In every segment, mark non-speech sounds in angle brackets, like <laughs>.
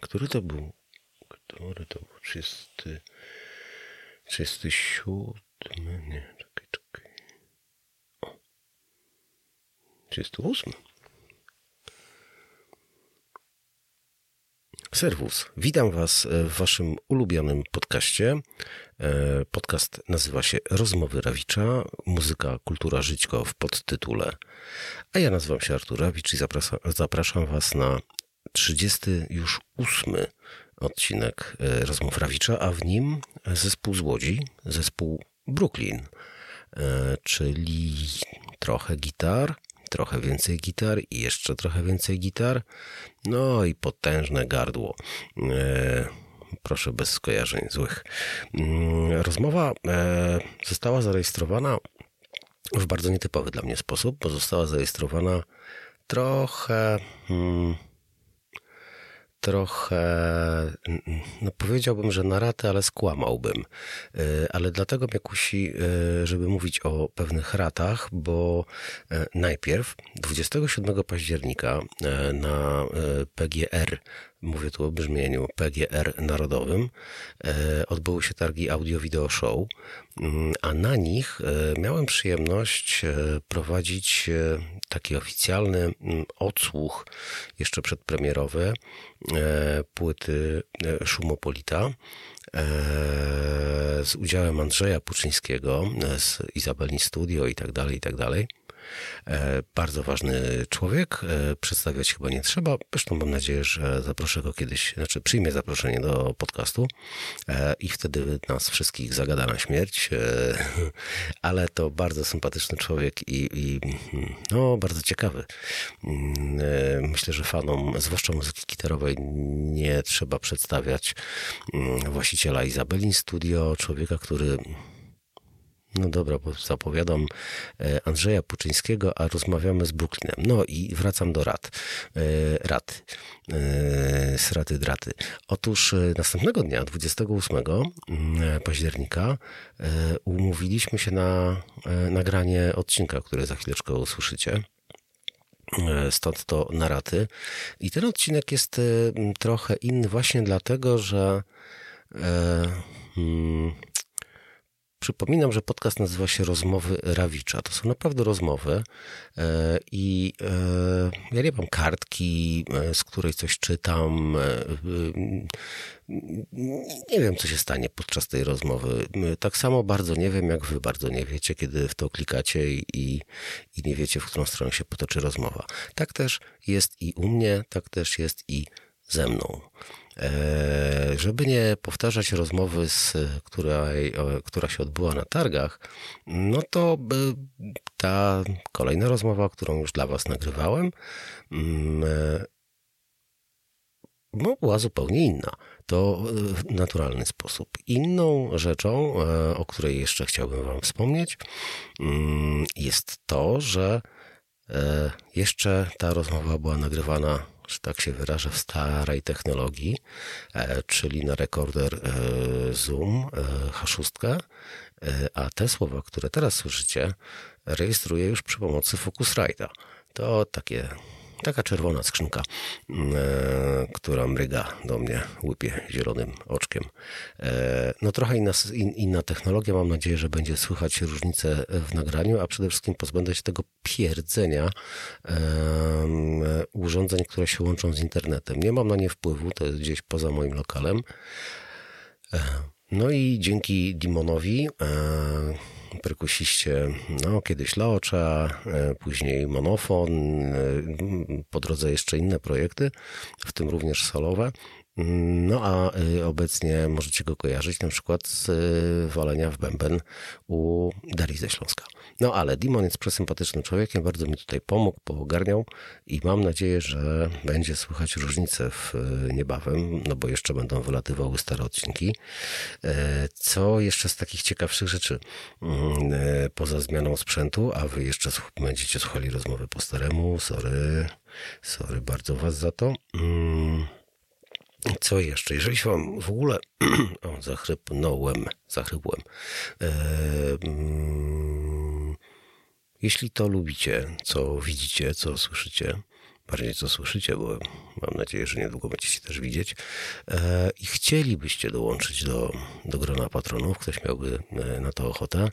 Który to był? Który to był? 30, 37? Nie, czekaj, czekaj. O. 38. Serwus. Witam Was w Waszym ulubionym podcaście. E, podcast nazywa się Rozmowy Rawicza, muzyka, kultura, żyćko w podtytule. A ja nazywam się Artur Rawicz i zapraszam, zapraszam Was na 38 odcinek e, Rozmów Rawicza, a w nim zespół z Łodzi, zespół Brooklyn, e, czyli trochę gitar, trochę więcej gitar i jeszcze trochę więcej gitar, no i potężne gardło. E, proszę bez skojarzeń złych. Mm, rozmowa została zarejestrowana w bardzo nietypowy dla mnie sposób, bo została zarejestrowana trochę. Hmm, trochę, no powiedziałbym, że na ratę, ale skłamałbym. E, ale dlatego mnie kusi, e, żeby mówić o pewnych ratach, bo e, najpierw 27 października na PGR mówię tu o brzmieniu PGR Narodowym, e, odbyły się targi Audio-Video Show, mm, a na nich e, miałem przyjemność e, prowadzić taki oficjalny mm, odsłuch, jeszcze przedpremierowy, płyty Szumopolita z udziałem Andrzeja Puczyńskiego z Izabelni Studio i tak dalej, i tak dalej. E, bardzo ważny człowiek, e, przedstawiać chyba nie trzeba. Zresztą mam nadzieję, że zaproszę go kiedyś, znaczy przyjmie zaproszenie do podcastu e, i wtedy nas wszystkich zagada na śmierć. <laughs> Ale to bardzo sympatyczny człowiek i, i no, bardzo ciekawy. Mm, myślę, że fanom, zwłaszcza muzyki gitarowej, nie trzeba przedstawiać mm, właściciela Izabelin Studio, człowieka, który no dobra, zapowiadam e, Andrzeja Puczyńskiego, a rozmawiamy z Brooklynem. No i wracam do rad. E, rad. E, sraty draty. Otóż następnego dnia, 28 mm, października, umówiliśmy się na nagranie odcinka, który za chwileczkę usłyszycie. Stąd to naraty. I ten odcinek jest trochę inny właśnie dlatego, że hmm, Przypominam, że podcast nazywa się Rozmowy Rawicza. To są naprawdę rozmowy e, i e, ja nie mam kartki, e, z której coś czytam. Nie wiem, co się stanie podczas tej rozmowy. Tak samo bardzo nie wiem, jak wy bardzo nie wiecie, kiedy w to klikacie i, i nie wiecie, w którą stronę się potoczy rozmowa. Tak też jest i u mnie, tak też jest i ze mną. E, żeby nie powtarzać rozmowy, z, która się odbyła na targach, no to ta kolejna rozmowa, którą już dla Was nagrywałem, mm, e, no, była zupełnie inna. To w naturalny sposób. Inną rzeczą, e, o której jeszcze chciałbym Wam wspomnieć, mm, jest to, że jeszcze ta rozmowa była nagrywana że tak się wyrażę, w starej technologii, e, czyli na rekorder e, Zoom e, H6, a te słowa, które teraz słyszycie, rejestruję już przy pomocy Focusrite'a. To takie Taka czerwona skrzynka, e, która mryga do mnie, łypie zielonym oczkiem. E, no trochę inna, in, inna technologia. Mam nadzieję, że będzie słychać różnice w nagraniu, a przede wszystkim pozbędę się tego pierdzenia urządzeń, które się łączą z internetem. Nie mam na nie wpływu, to jest gdzieś poza moim lokalem. E, no i dzięki Dimonowi perkusiście, no kiedyś Laocza, e, później Monofon, e, po drodze jeszcze inne projekty, w tym również solowe. No a e, obecnie możecie go kojarzyć na przykład z walenia w bęben u Darii ze Śląska. No ale Dimon jest przesympatycznym człowiekiem, bardzo mi tutaj pomógł, poogarniał i mam nadzieję, że będzie słychać różnice w e, niebawem, no bo jeszcze będą wylatywały stare odcinki. E, co jeszcze z takich ciekawszych rzeczy? Mm, e, poza zmianą sprzętu, a wy jeszcze będziecie słuchali rozmowy po staremu, sorry, sorry bardzo was za to. Mm, co jeszcze? Jeżeli się wam w ogóle <clears throat> o, zachrypnąłem, zachrypłem. E, mm, jeśli to lubicie, co widzicie, co słyszycie, bardziej co słyszycie, bo mam nadzieję, że niedługo będziecie też widzieć, e, i chcielibyście dołączyć do, do grona patronów, ktoś miałby e, na to ochotę,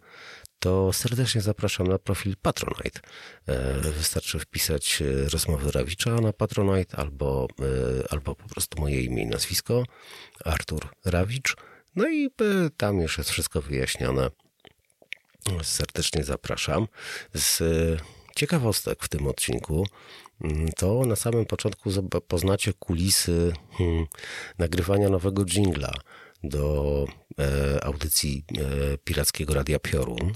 to serdecznie zapraszam na profil Patronite. E, wystarczy wpisać rozmowy Rawicza na Patronite albo, albo po prostu moje imię i nazwisko, Artur Rawicz. No i tam już jest wszystko wyjaśnione. Serdecznie zapraszam. Z ciekawostek w tym odcinku mm, to na samym początku poznacie kulisy hmm, nagrywania nowego jingla do e, audycji e, Pirackiego Radia Piorun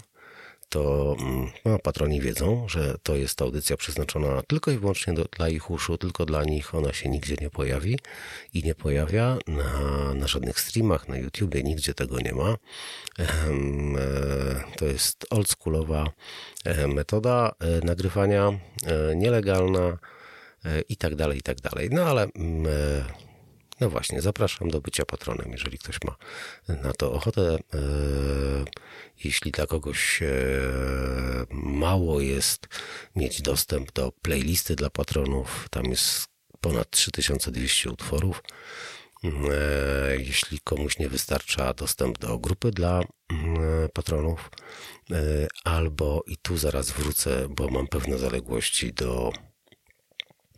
to mm, no, patroni wiedzą, że to jest audycja przeznaczona tylko i wyłącznie do, dla ich uszu, tylko dla nich ona się nigdzie nie pojawi i nie pojawia na, na żadnych streamach, na YouTubie, nigdzie tego nie ma. E, to jest oldschoolowa e, metoda e, nagrywania, nielegalna i tak dalej, i tak dalej. No ale mm, no właśnie, zapraszam do bycia patronem, jeżeli ktoś ma na to ochotę. E, jeśli dla kogoś e, mało jest mieć dostęp do playlisty dla patronów, tam jest ponad 3200 utworów. E, jeśli komuś nie wystarcza dostęp do grupy dla patronów, albo i tu zaraz wrócę, bo mam pewne zaległości do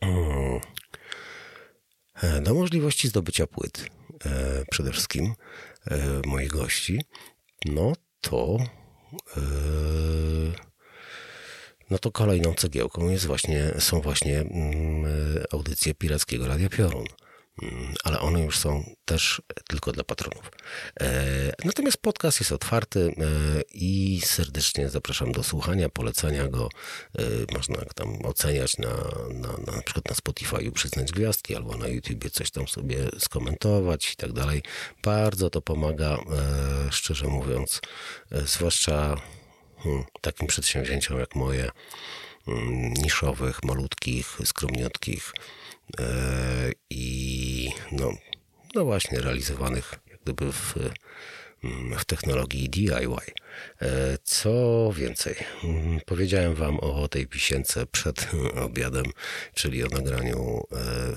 E, do możliwości zdobycia płyt e, przede wszystkim e, moich gości, no to no to kolejną cegiełką jest właśnie, są właśnie mm, audycje Pirackiego Radia Piorun. Mm, ale one już są też tylko dla patronów. E, natomiast podcast jest otwarty e, i serdecznie zapraszam do słuchania, polecania go. E, można tam oceniać na, na, na, na przykład na Spotify przyznać gwiazdki, albo na YouTubie coś tam sobie skomentować i tak dalej. Bardzo to pomaga, szczerze mówiąc, zwłaszcza hmm, takim przedsięwzięciom jak moje, hmm, niszowych, malutkich, skromniutkich, i no, no właśnie realizowanych jak gdyby w, mm, w technologii DIY. E, co więcej, mm, powiedziałem Wam o tej pisience przed <laughs> obiadem, czyli o nagraniu, e,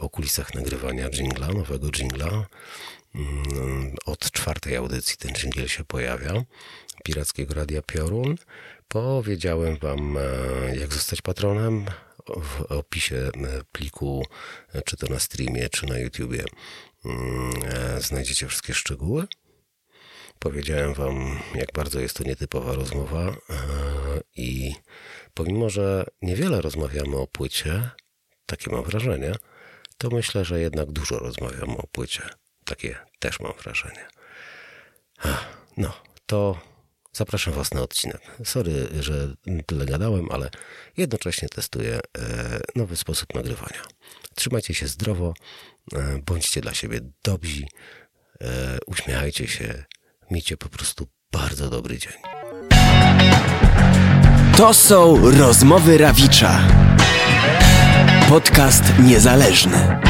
o kulisach nagrywania jingla, nowego jingla. Mm, od czwartej audycji ten jingle się pojawia, Pirackiego Radia Piorun. Powiedziałem Wam, jak zostać patronem, w opisie e, pliku, e, czy to na streamie, czy na YouTubie, mm, e, znajdziecie wszystkie szczegóły. Powiedziałem Wam, jak bardzo jest to nietypowa rozmowa, i pomimo, że niewiele rozmawiamy o płycie, takie mam wrażenie, to myślę, że jednak dużo rozmawiamy o płycie. Takie też mam wrażenie. No, to Zapraszam Was na odcinek. Sorry, że tyle gadałem, ale jednocześnie testuję e, nowy sposób nagrywania. Trzymajcie się zdrowo, e, bądźcie dla siebie dobrzy, e, uśmiechajcie się, miejcie po prostu bardzo dobry dzień. To są rozmowy Rawicza. Podcast niezależny.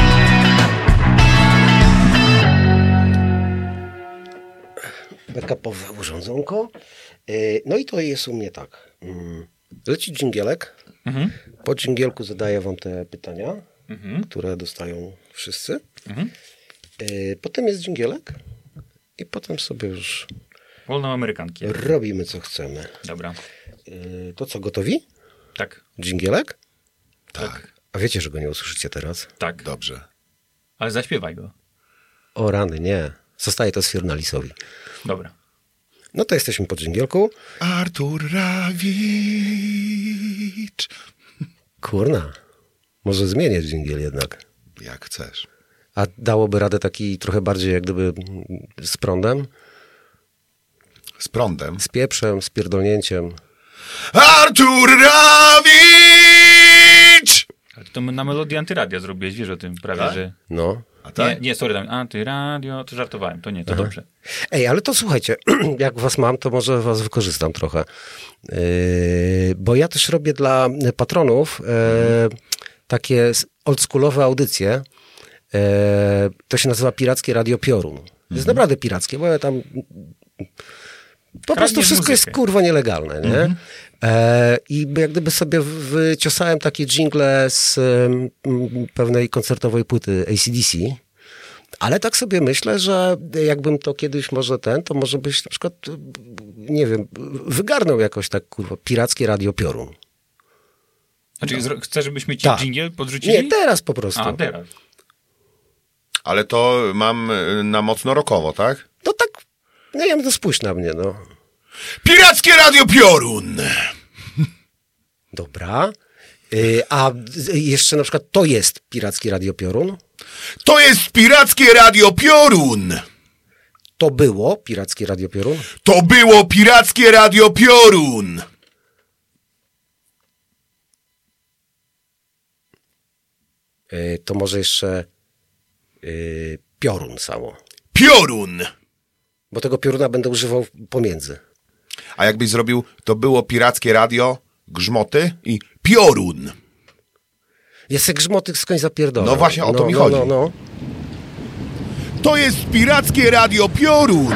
Backupowe urządzonko. E, no i to jest u mnie tak. Mm, leci dżingielek. Mhm. Po dżingielku zadaję wam te pytania, mhm. które dostają wszyscy. Mhm. E, potem jest dżingielek i potem sobie już Wolną amerykanki. Robimy co chcemy. Dobra. E, to co, gotowi? Tak. Dżingielek? Tak. A wiecie, że go nie usłyszycie teraz? Tak. Dobrze. Ale zaśpiewaj go. O rany, nie. Zostaje to Sfirnalisowi. Dobra. No to jesteśmy po dżingielku. Artur Rawicz. Kurna. Może zmienię dżingiel jednak. Jak chcesz. A dałoby radę taki trochę bardziej jak gdyby z prądem? Z prądem? Z pieprzem, z pierdolnięciem. Artur Rawicz! Ale to na melodii antyradia zrobiłeś, wiesz o tym prawie, tak? że... No. A tak? Nie, nie sorry, antyradio, to żartowałem, to nie, to Aha. dobrze. Ej, ale to słuchajcie, <clears throat> jak was mam, to może was wykorzystam trochę. Yy, bo ja też robię dla patronów yy, takie oldschoolowe audycje. Yy, to się nazywa Pirackie Radio Piorun. Mhm. Jest naprawdę pirackie, bo ja tam Po prostu Kradniesz wszystko jest muzykę. kurwa nielegalne, nie? E, I jak gdyby sobie wyciosałem takie jingle z pewnej koncertowej płyty ACDC, ale tak sobie myślę, że jakbym to kiedyś może ten, to może byś na przykład, e, nie wiem, wygarnął jakoś tak kurwa pirackie radio Piorun. Znaczy, zro- chcesz, żebyśmy ci Tak. dżingiel podrzucili? Nie, teraz po prostu. A, teraz. Ale to mam y, na mocno rokowo, tak? No tak, nie wiem, to spójrz na mnie, no. Pirackie Radio Piorun! Dobra. Y, A jeszcze na przykład to jest pirackie radio Piorun? To jest Pirackie Radio Piorun! To było pirackie radio Piorun? To było Pirackie Radio Piorun! Y, To może jeszcze y, piorun samo. Piorun! Bo tego pioruna będę używał pomiędzy. A jakbyś zrobił, to było Pirackie Radio, Grzmoty i Piorun. Ja se grzmoty skądś zapierdolę. No właśnie, o to mi no, chodzi. No, no. To jest Pirackie Radio Piorun! <laughs>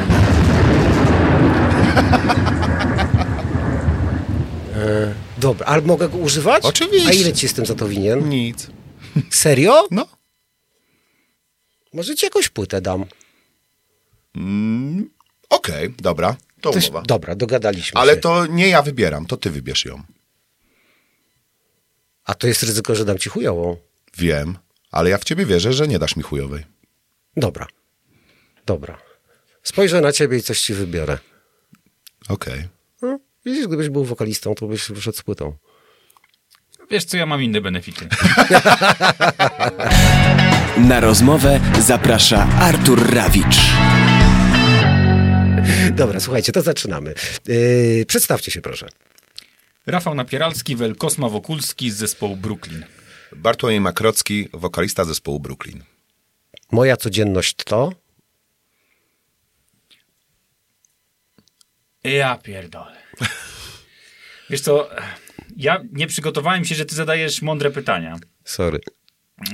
Dobra, ale mogę go używać? Oczywiście. A ile ci jestem za to winien? Nic. <laughs> Serio? No. Może ci jakąś płytę dam. Okej, dobra, to Też, umowa. dobra, dogadaliśmy Ale się. to nie ja wybieram, to ty wybierz ją. A to jest ryzyko, że dam ci chujową. Wiem, ale ja w ciebie wierzę, że nie dasz mi chujowej. Dobra. Dobra. Spojrzę na ciebie i coś ci wybiorę. Okej. No, widzisz, gdybyś był wokalistą, to byś wyszedł z płytą. Wiesz co, ja mam inne benefity. <laughs> Na rozmowę zaprasza Artur Rawicz. Dobra, słuchajcie, to zaczynamy. Yy, przedstawcie się proszę. Rafał Napieralski, Welkosma Wokulski z zespołu Brooklyn. Bartłomiej Makrocki, wokalista zespołu Brooklyn. Moja codzienność to... Ja pierdolę. <laughs> Wiesz co, ja nie przygotowałem się, że ty zadajesz mądre pytania. Sorry.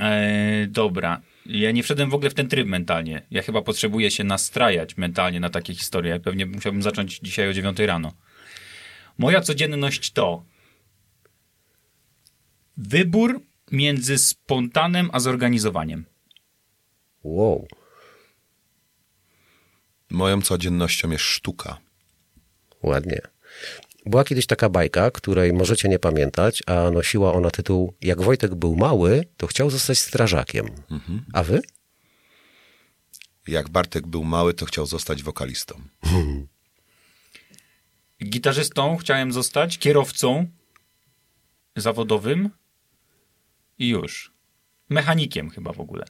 Eee, dobra. Ja nie wszedłem w ogóle w ten tryb mentalnie. Ja chyba potrzebuję się nastrajać mentalnie na takie historie. Pewnie musiałbym zacząć dzisiaj o 9 rano. Moja codzienność to wybór między spontanem a zorganizowaniem. Wow. Moją codziennością jest sztuka. Ładnie. Była kiedyś taka bajka, której możecie nie pamiętać, a nosiła ona tytuł Jak Wojtek był mały, to chciał zostać strażakiem. A wy? Jak Bartek był mały, to chciał zostać wokalistą. <laughs> Gitarzystą chciałem zostać, kierowcą zawodowym i już. Mechanikiem chyba w ogóle.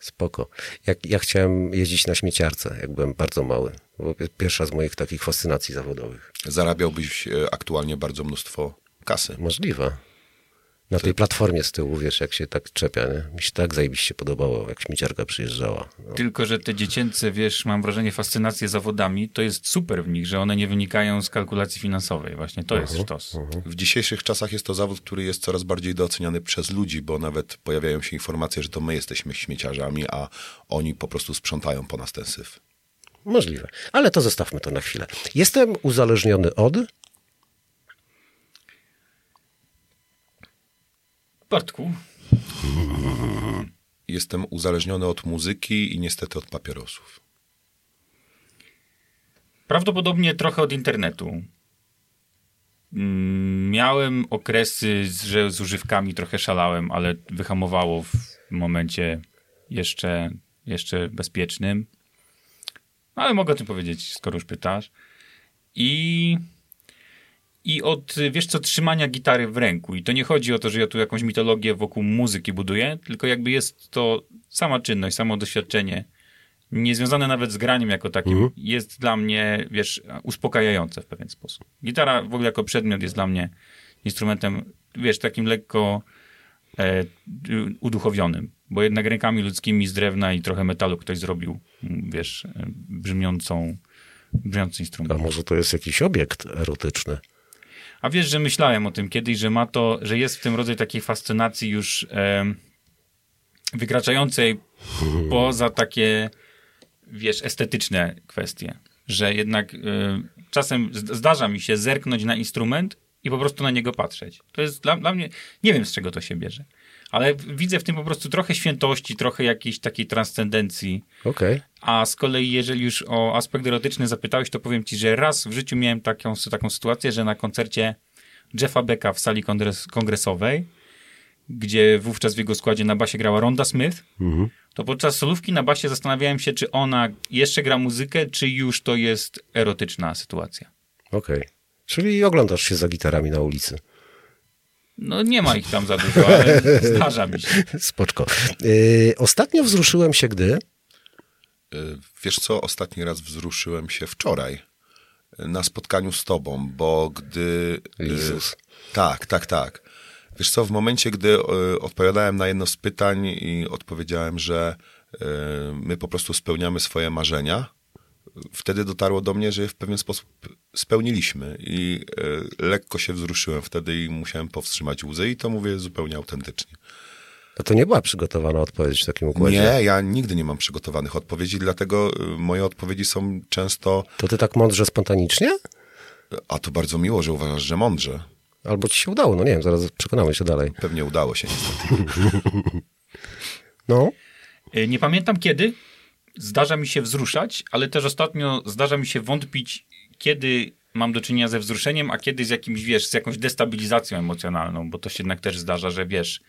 Spoko. Jak, ja chciałem jeździć na śmieciarce, jak byłem bardzo mały. Bo pierwsza z moich takich fascynacji zawodowych. Zarabiałbyś e, aktualnie bardzo mnóstwo kasy. Możliwe. Na tej platformie z tyłu, wiesz, jak się tak czepia, nie? Mi się tak zajebiście podobało, jak śmieciarka przyjeżdżała. No. Tylko, że te dziecięce, wiesz, mam wrażenie, fascynacje zawodami, to jest super w nich, że one nie wynikają z kalkulacji finansowej. Właśnie to jest sztos. W dzisiejszych czasach jest to zawód, który jest coraz bardziej doceniany przez ludzi, bo nawet pojawiają się informacje, że to my jesteśmy śmieciarzami, a oni po prostu sprzątają po nas ten syf. Możliwe. Ale to zostawmy to na chwilę. Jestem uzależniony od... Bartku, <laughs> Jestem uzależniony od muzyki i niestety od papierosów. prawdopodobnie trochę od internetu. Mm, Miałem okresy, że z używkami trochę szalałem, ale wyhamowało w momencie jeszcze, jeszcze bezpiecznym. Ale mogę o tym powiedzieć, skoro już pytasz. I, I od, wiesz co, trzymania gitary w ręku. I to nie chodzi o to, że ja tu jakąś mitologię wokół muzyki buduję, tylko jakby jest to sama czynność, samo doświadczenie, niezwiązane nawet z graniem jako takim, jest dla mnie, wiesz, uspokajające w pewien sposób. Gitara w ogóle jako przedmiot jest dla mnie instrumentem, wiesz, takim lekko e, uduchowionym, bo jednak rękami ludzkimi z drewna i trochę metalu ktoś zrobił, wiesz, e, brzmiącą, brzmiący A instrument. może to jest jakiś obiekt erotyczny? A wiesz, że myślałem o tym kiedyś, że ma to, że jest w tym rodzaj takiej fascynacji już em, wykraczającej poza takie, wiesz, estetyczne kwestie. że jednak y, czasem zdarza mi się zerknąć na instrument i po prostu na niego patrzeć. To jest dla, dla mnie, nie wiem z czego to się bierze, ale widzę w tym po prostu trochę świętości, trochę jakiejś takiej transcendencji. Okej. A z kolei, jeżeli już o aspekt erotyczny zapytałeś, to powiem ci, że raz w życiu miałem taką, taką sytuację, że na koncercie Jeffa Becka w sali kongres, kongresowej, gdzie wówczas w jego składzie na basie grała Ronda Smith, to podczas solówki na basie zastanawiałem się, czy ona jeszcze gra muzykę, czy już to jest erotyczna sytuacja. Okej. Czyli oglądasz się za gitarami na ulicy. No nie ma ich tam za dużo, ale <laughs> zdarza mi się. Spoczko. Yy, ostatnio wzruszyłem się, gdy... Y, Wiesz co, ostatni raz wzruszyłem się wczoraj y, na spotkaniu z tobą, bo gdy... Jezus. Tak, tak, tak. Wiesz co, w momencie, gdy y, odpowiadałem na jedno z pytań i odpowiedziałem, że my po prostu spełniamy swoje marzenia, wtedy dotarło do mnie, że je w pewien sposób spełniliśmy i lekko się wzruszyłem wtedy i musiałem powstrzymać łzy i to mówię zupełnie autentycznie. No to nie była przygotowana odpowiedź w takim układzie. Nie, ja nigdy nie mam przygotowanych odpowiedzi, dlatego y, moje odpowiedzi są często, To ty tak mądrze, spontanicznie? a to bardzo miło, że uważasz, że mądrze. Albo ci się udało, no nie wiem, zaraz przekonamy się dalej. Pewnie udało się niestety. No, Y, Nie pamiętam kiedy zdarza mi się wzruszać, ale też ostatnio zdarza mi się wątpić, kiedy mam do czynienia ze wzruszeniem, a kiedy z jakimś, wiesz, z jakąś destabilizacją emocjonalną, bo to się jednak też zdarza, że wiesz,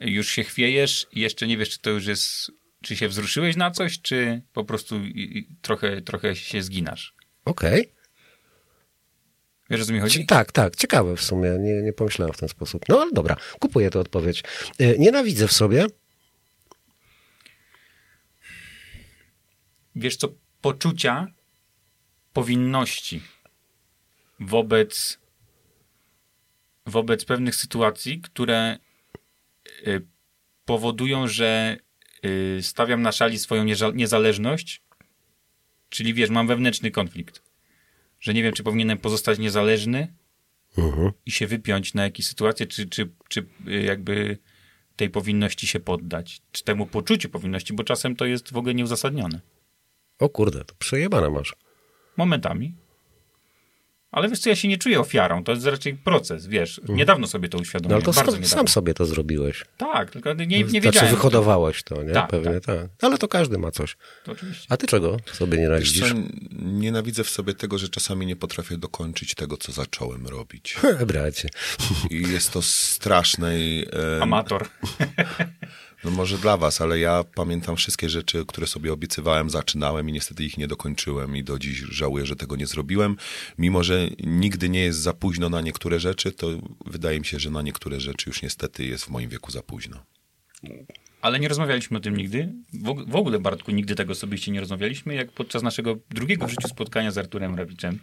już się chwiejesz i jeszcze nie wiesz, czy to już jest, czy się wzruszyłeś na coś, czy po prostu trochę, trochę się zginasz. okej. Wiesz, o co mi chodzi? Tak, tak, ciekawe w sumie, nie, nie pomyślałem w ten sposób. No ale dobra, kupuję tę odpowiedź. Yy, nienawidzę w sobie, wiesz co, poczucia powinności wobec, wobec pewnych sytuacji, które y, powodują, że y, stawiam na szali swoją niezależność, czyli wiesz, mam wewnętrzny konflikt, że nie wiem, czy powinienem pozostać niezależny i się wypiąć na jakieś sytuacje, czy, czy, czy y, jakby tej powinności się poddać, czy temu poczuciu powinności, bo czasem to jest w ogóle nieuzasadnione. o kurde, to przejebane masz. Momentami. Ale wiesz co, ja się nie czuję ofiarą. To jest raczej proces, wiesz. Niedawno sobie to No uświadomiłem. ale to bardzo sam, niedawno. sam sobie to zrobiłeś. Tak, tylko nie, nie znaczy wiedziałem. wyhodowałeś to, nie? Tak, Pewnie tak. Ale to każdy ma coś. To oczywiście. A ty czego sobie Wiesz nienawidzisz? co, nienawidzę w sobie tego, że czasami nie potrafię dokończyć tego, co zacząłem robić. <laughs> Bracie. I jest to straszne i... E, Amator. <laughs> no może dla was, ale ja pamiętam wszystkie rzeczy, które sobie obiecywałem, zaczynałem i niestety ich nie dokończyłem i do dziś żałuję, że tego nie zrobiłem. Mimo, że nigdy nie jest za późno na niektóre rzeczy, to wydaje mi się, że na niektóre rzeczy już niestety jest w moim wieku za późno. Ale nie rozmawialiśmy o tym nigdy. W, og- w ogóle, Bartku, nigdy tego jeszcze nie rozmawialiśmy, jak podczas naszego drugiego w życiu spotkania z Arturem Rawiczem.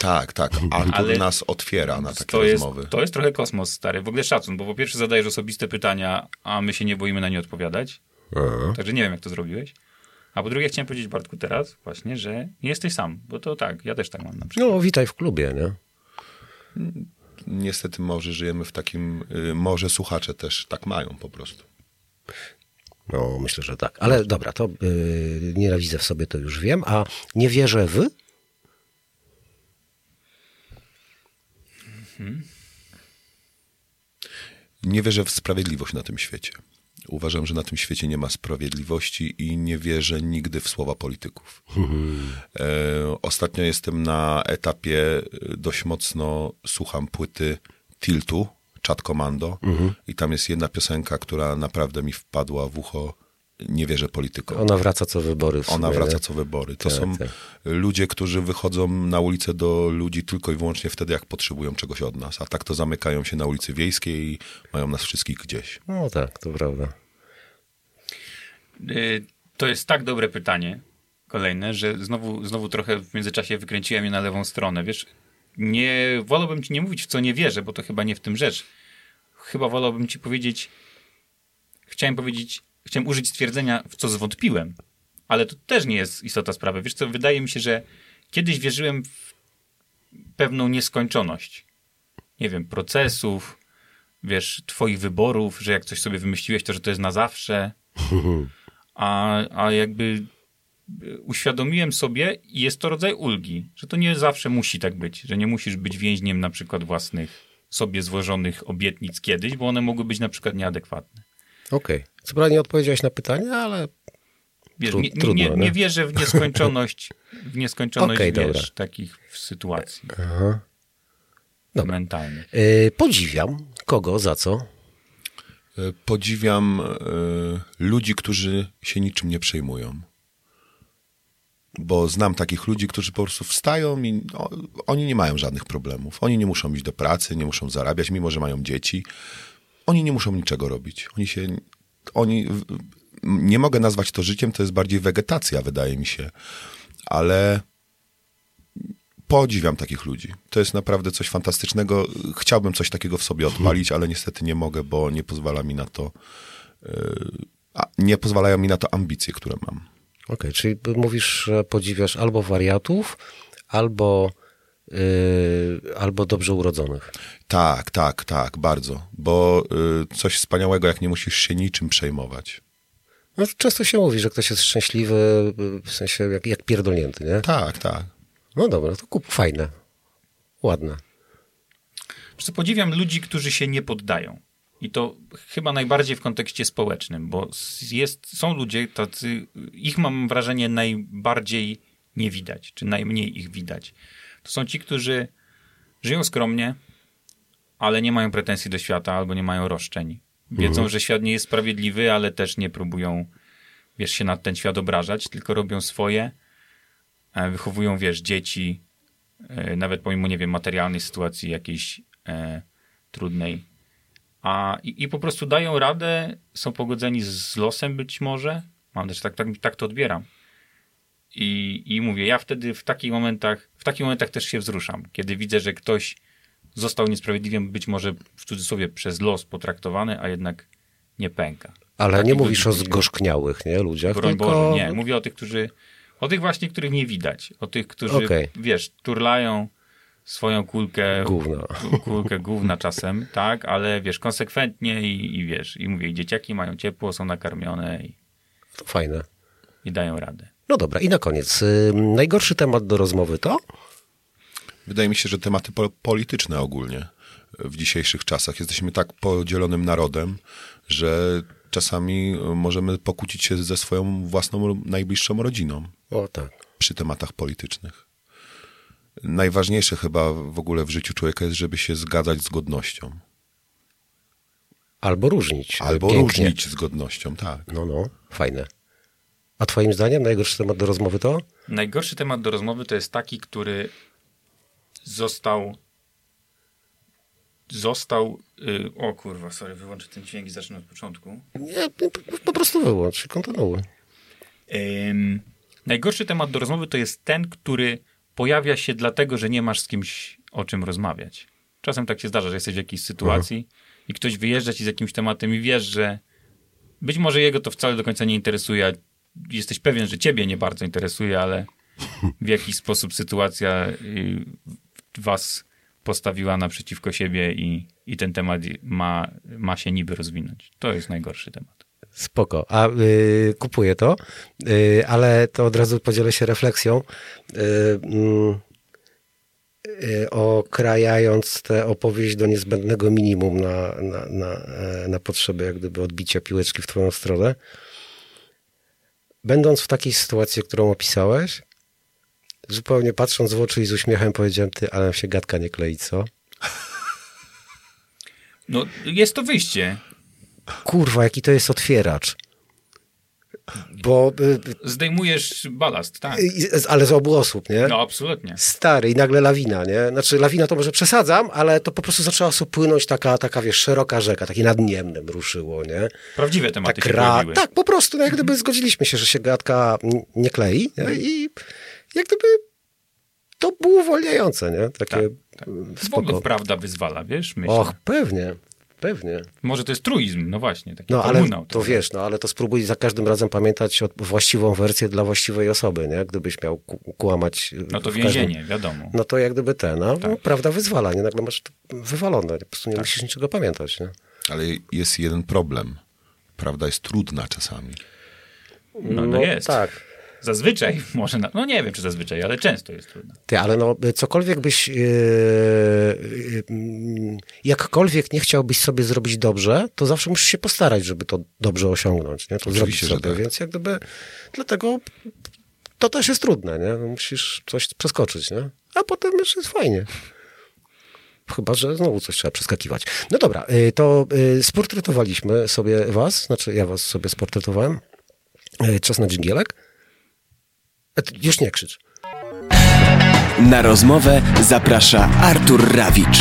Tak, tak. Artur Ale- nas otwiera na takie To jest, rozmowy. to jest trochę kosmos, stary. W ogóle szacun, bo po pierwsze zadajesz osobiste pytania, a my się nie boimy na nie odpowiadać. Także nie wiem, jak to zrobiłeś. A po drugie chciałem powiedzieć Bartku teraz właśnie, że nie jesteś sam, bo to tak, ja też tak mam na przykład. No, witaj w klubie, nie? Niestety może żyjemy w takim... y, Może słuchacze też tak mają po prostu. No, myślę, że tak. Ale dobra, to yy, nienawidzę w sobie, to już wiem. A nie wierzę w? Nie wierzę w sprawiedliwość na tym świecie. Uważam, że na tym świecie nie ma sprawiedliwości i nie wierzę nigdy w słowa polityków. E, ostatnio jestem na etapie, e, dość mocno słucham płyty Tiltu, Chat Commando i tam jest jedna piosenka, która naprawdę mi wpadła w ucho. Nie wierzę politykom. Ona wraca co wybory. W sumie, Ona wraca nie? co wybory. To Tak, są tak. ludzie, którzy wychodzą na ulicę do ludzi tylko i wyłącznie wtedy, jak potrzebują czegoś od nas. A tak to zamykają się na ulicy Wiejskiej i mają nas wszystkich gdzieś. No tak, to prawda. Y, To jest tak dobre pytanie, kolejne, że znowu, znowu trochę w międzyczasie wykręciłem je na lewą stronę. Wiesz, nie wolałbym ci nie mówić, w co nie wierzę, bo to chyba nie w tym rzecz. Chyba wolałbym ci powiedzieć, chciałem powiedzieć, chciałem użyć stwierdzenia, w co zwątpiłem, ale to też nie jest istota sprawy. Wiesz co, wydaje mi się, że kiedyś wierzyłem w pewną nieskończoność. Nie wiem, procesów, wiesz, twoich wyborów, że jak coś sobie wymyśliłeś, to że to jest na zawsze. <laughs> A, a jakby y, uświadomiłem sobie i jest to rodzaj ulgi, że to nie zawsze musi tak być, że nie musisz być więźniem na przykład własnych sobie złożonych obietnic kiedyś, bo one mogły być na przykład nieadekwatne. Okej. Co prawda nie odpowiedziałeś na pytanie, ale Wiesz, Tru- nie, trudno, nie, nie? nie wierzę w nieskończoność, w nieskończoność Okej, wiesz, dobra. takich sytuacji Dobra. mentalnych. yy, podziwiam. Kogo, za co? E, Podziwiam e, ludzi, którzy się niczym nie przejmują. Bo znam takich ludzi, którzy po prostu wstają i o, oni nie mają żadnych problemów. Oni nie muszą iść do pracy, nie muszą zarabiać, mimo że mają dzieci. Oni nie muszą niczego robić. Oni się. Oni. Nie mogę nazwać to życiem, to jest bardziej wegetacja, wydaje mi się. Ale podziwiam takich ludzi. To jest naprawdę coś fantastycznego. Chciałbym coś takiego w sobie odpalić, ale niestety nie mogę, bo nie pozwala mi na to. a nie pozwalają mi na to ambicje, które mam. Okej, czyli mówisz, że podziwiasz albo wariatów, albo, albo dobrze urodzonych. Tak, tak, tak, bardzo. Bo y, coś wspaniałego, jak nie musisz się niczym przejmować. No, często się mówi, że ktoś jest szczęśliwy, yy, w sensie jak, jak pierdolnięty, nie? Tak, tak. No dobra, to kup fajne. Ładne. Co, podziwiam ludzi, którzy się nie poddają. I to chyba najbardziej w kontekście społecznym, bo jest, są ludzie tacy, ich mam wrażenie najbardziej nie widać, czy najmniej ich widać. To są ci, którzy żyją skromnie, ale nie mają pretensji do świata albo nie mają roszczeń. Wiedzą, że świat nie jest sprawiedliwy, ale też nie próbują, wiesz, się nad ten świat obrażać, tylko robią swoje, e, wychowują, wiesz, dzieci, e, nawet pomimo, nie wiem, materialnej sytuacji jakiejś e, trudnej. A, i, I po prostu dają radę, są pogodzeni z losem być może. Mam też tak, tak, tak to odbieram. I, I mówię, ja wtedy w takich momentach, w takich momentach też się wzruszam. Kiedy widzę, że ktoś został niesprawiedliwie, być może w cudzysłowie przez los potraktowany, a jednak nie pęka. Ale nie mówisz o zgorzkniałych, nie, ludziach, Broń tylko... Boże, nie. Mówię o tych, którzy, o tych właśnie, których nie widać. O tych, którzy, Okej. wiesz, turlają swoją kulkę, Gówna. <laughs> kulkę gówna czasem, tak, ale wiesz, konsekwentnie i, i wiesz, i mówię, i dzieciaki mają ciepło, są nakarmione i, fajne. i dają radę. No dobra, i na koniec. Yy, najgorszy temat do rozmowy to? Wydaje mi się, że tematy po polityczne ogólnie w dzisiejszych czasach. Jesteśmy tak podzielonym narodem, że czasami możemy pokłócić się ze swoją własną najbliższą rodziną O tak. przy tematach politycznych. Najważniejsze chyba w ogóle w życiu człowieka jest, żeby się zgadzać z godnością. Albo różnić. Albo Pięknie. różnić z godnością, tak. No, no, fajne. A twoim zdaniem najgorszy temat do rozmowy to? Najgorszy temat do rozmowy to jest taki, który został został y, o kurwa, sorry, wyłączę ten dźwięk i zacznę od początku. Nie, po- prostu wyłącz kontynuuj. Ym, najgorszy temat do rozmowy to jest ten, który pojawia się dlatego, że nie masz z kimś o czym rozmawiać. Czasem tak się zdarza, że jesteś w jakiejś sytuacji i ktoś wyjeżdża ci z jakimś tematem i wiesz, że być może jego to wcale do końca nie interesuje, a jesteś pewien, że ciebie nie bardzo interesuje, ale w jakiś sposób sytuacja y, was postawiła naprzeciwko siebie i, i ten temat ma, ma się niby rozwinąć. To jest najgorszy temat. Spoko. A y, kupuję to, y, ale to od razu podzielę się refleksją. Y, mm, y, okrajając tę opowieść do niezbędnego minimum na, na, na, e, na potrzeby jak gdyby odbicia piłeczki w twoją stronę. Będąc w takiej sytuacji, którą opisałeś, zupełnie patrząc w oczy i z uśmiechem powiedziałem, ty, ale nam się gadka nie klei, co? No, jest to wyjście. Kurwa, jaki to jest otwieracz. Bo, y, Zdejmujesz balast, tak. ale z obu osób, nie? No, absolutnie. Stary i nagle lawina, nie? Znaczy lawina to może przesadzam, ale to po prostu zaczęła płynąć taka, taka wiesz, szeroka rzeka, takie nad Niemnem ruszyło, nie? Prawdziwe tematy Tak, ra... tak, po prostu, no jak gdyby zgodziliśmy się, że się gadka nie klei nie? i jak gdyby to było uwolniające, nie? Takie Tak, tak, prawda wyzwala, wiesz? Myślę. Och, pewnie, pewnie. Może to jest truizm, no właśnie. Taki No ale to wiesz, no ale to spróbuj za każdym razem pamiętać o właściwą wersję dla właściwej osoby, nie? Gdybyś miał kłamać. No to w każdym- więzienie, wiadomo. No to jak gdyby ten, no, Tak. no prawda wyzwala, nie? Nagle masz to wywalone, po prostu nie musisz niczego pamiętać, nie? Ale jest jeden problem. Prawda jest trudna czasami. No, no jest. Tak. Zazwyczaj <laughs> może, na, no nie wiem czy zazwyczaj, ale często jest trudne. Ty, ale no, cokolwiek byś, yy, yy, jakkolwiek nie chciałbyś sobie zrobić dobrze, to zawsze musisz się postarać, żeby to dobrze osiągnąć, nie? To zrobić Oczywiście, sobie, tak. więc jak gdyby, dlatego to też jest trudne, nie? No, Musisz coś przeskoczyć, nie? A potem już jest fajnie. Chyba, że znowu coś trzeba przeskakiwać. No dobra, y, to sportretowaliśmy sobie was, znaczy ja was sobie sportretowałem. Czas na dżingielek. E, Już nie krzycz. Na rozmowę zaprasza Artur Rawicz.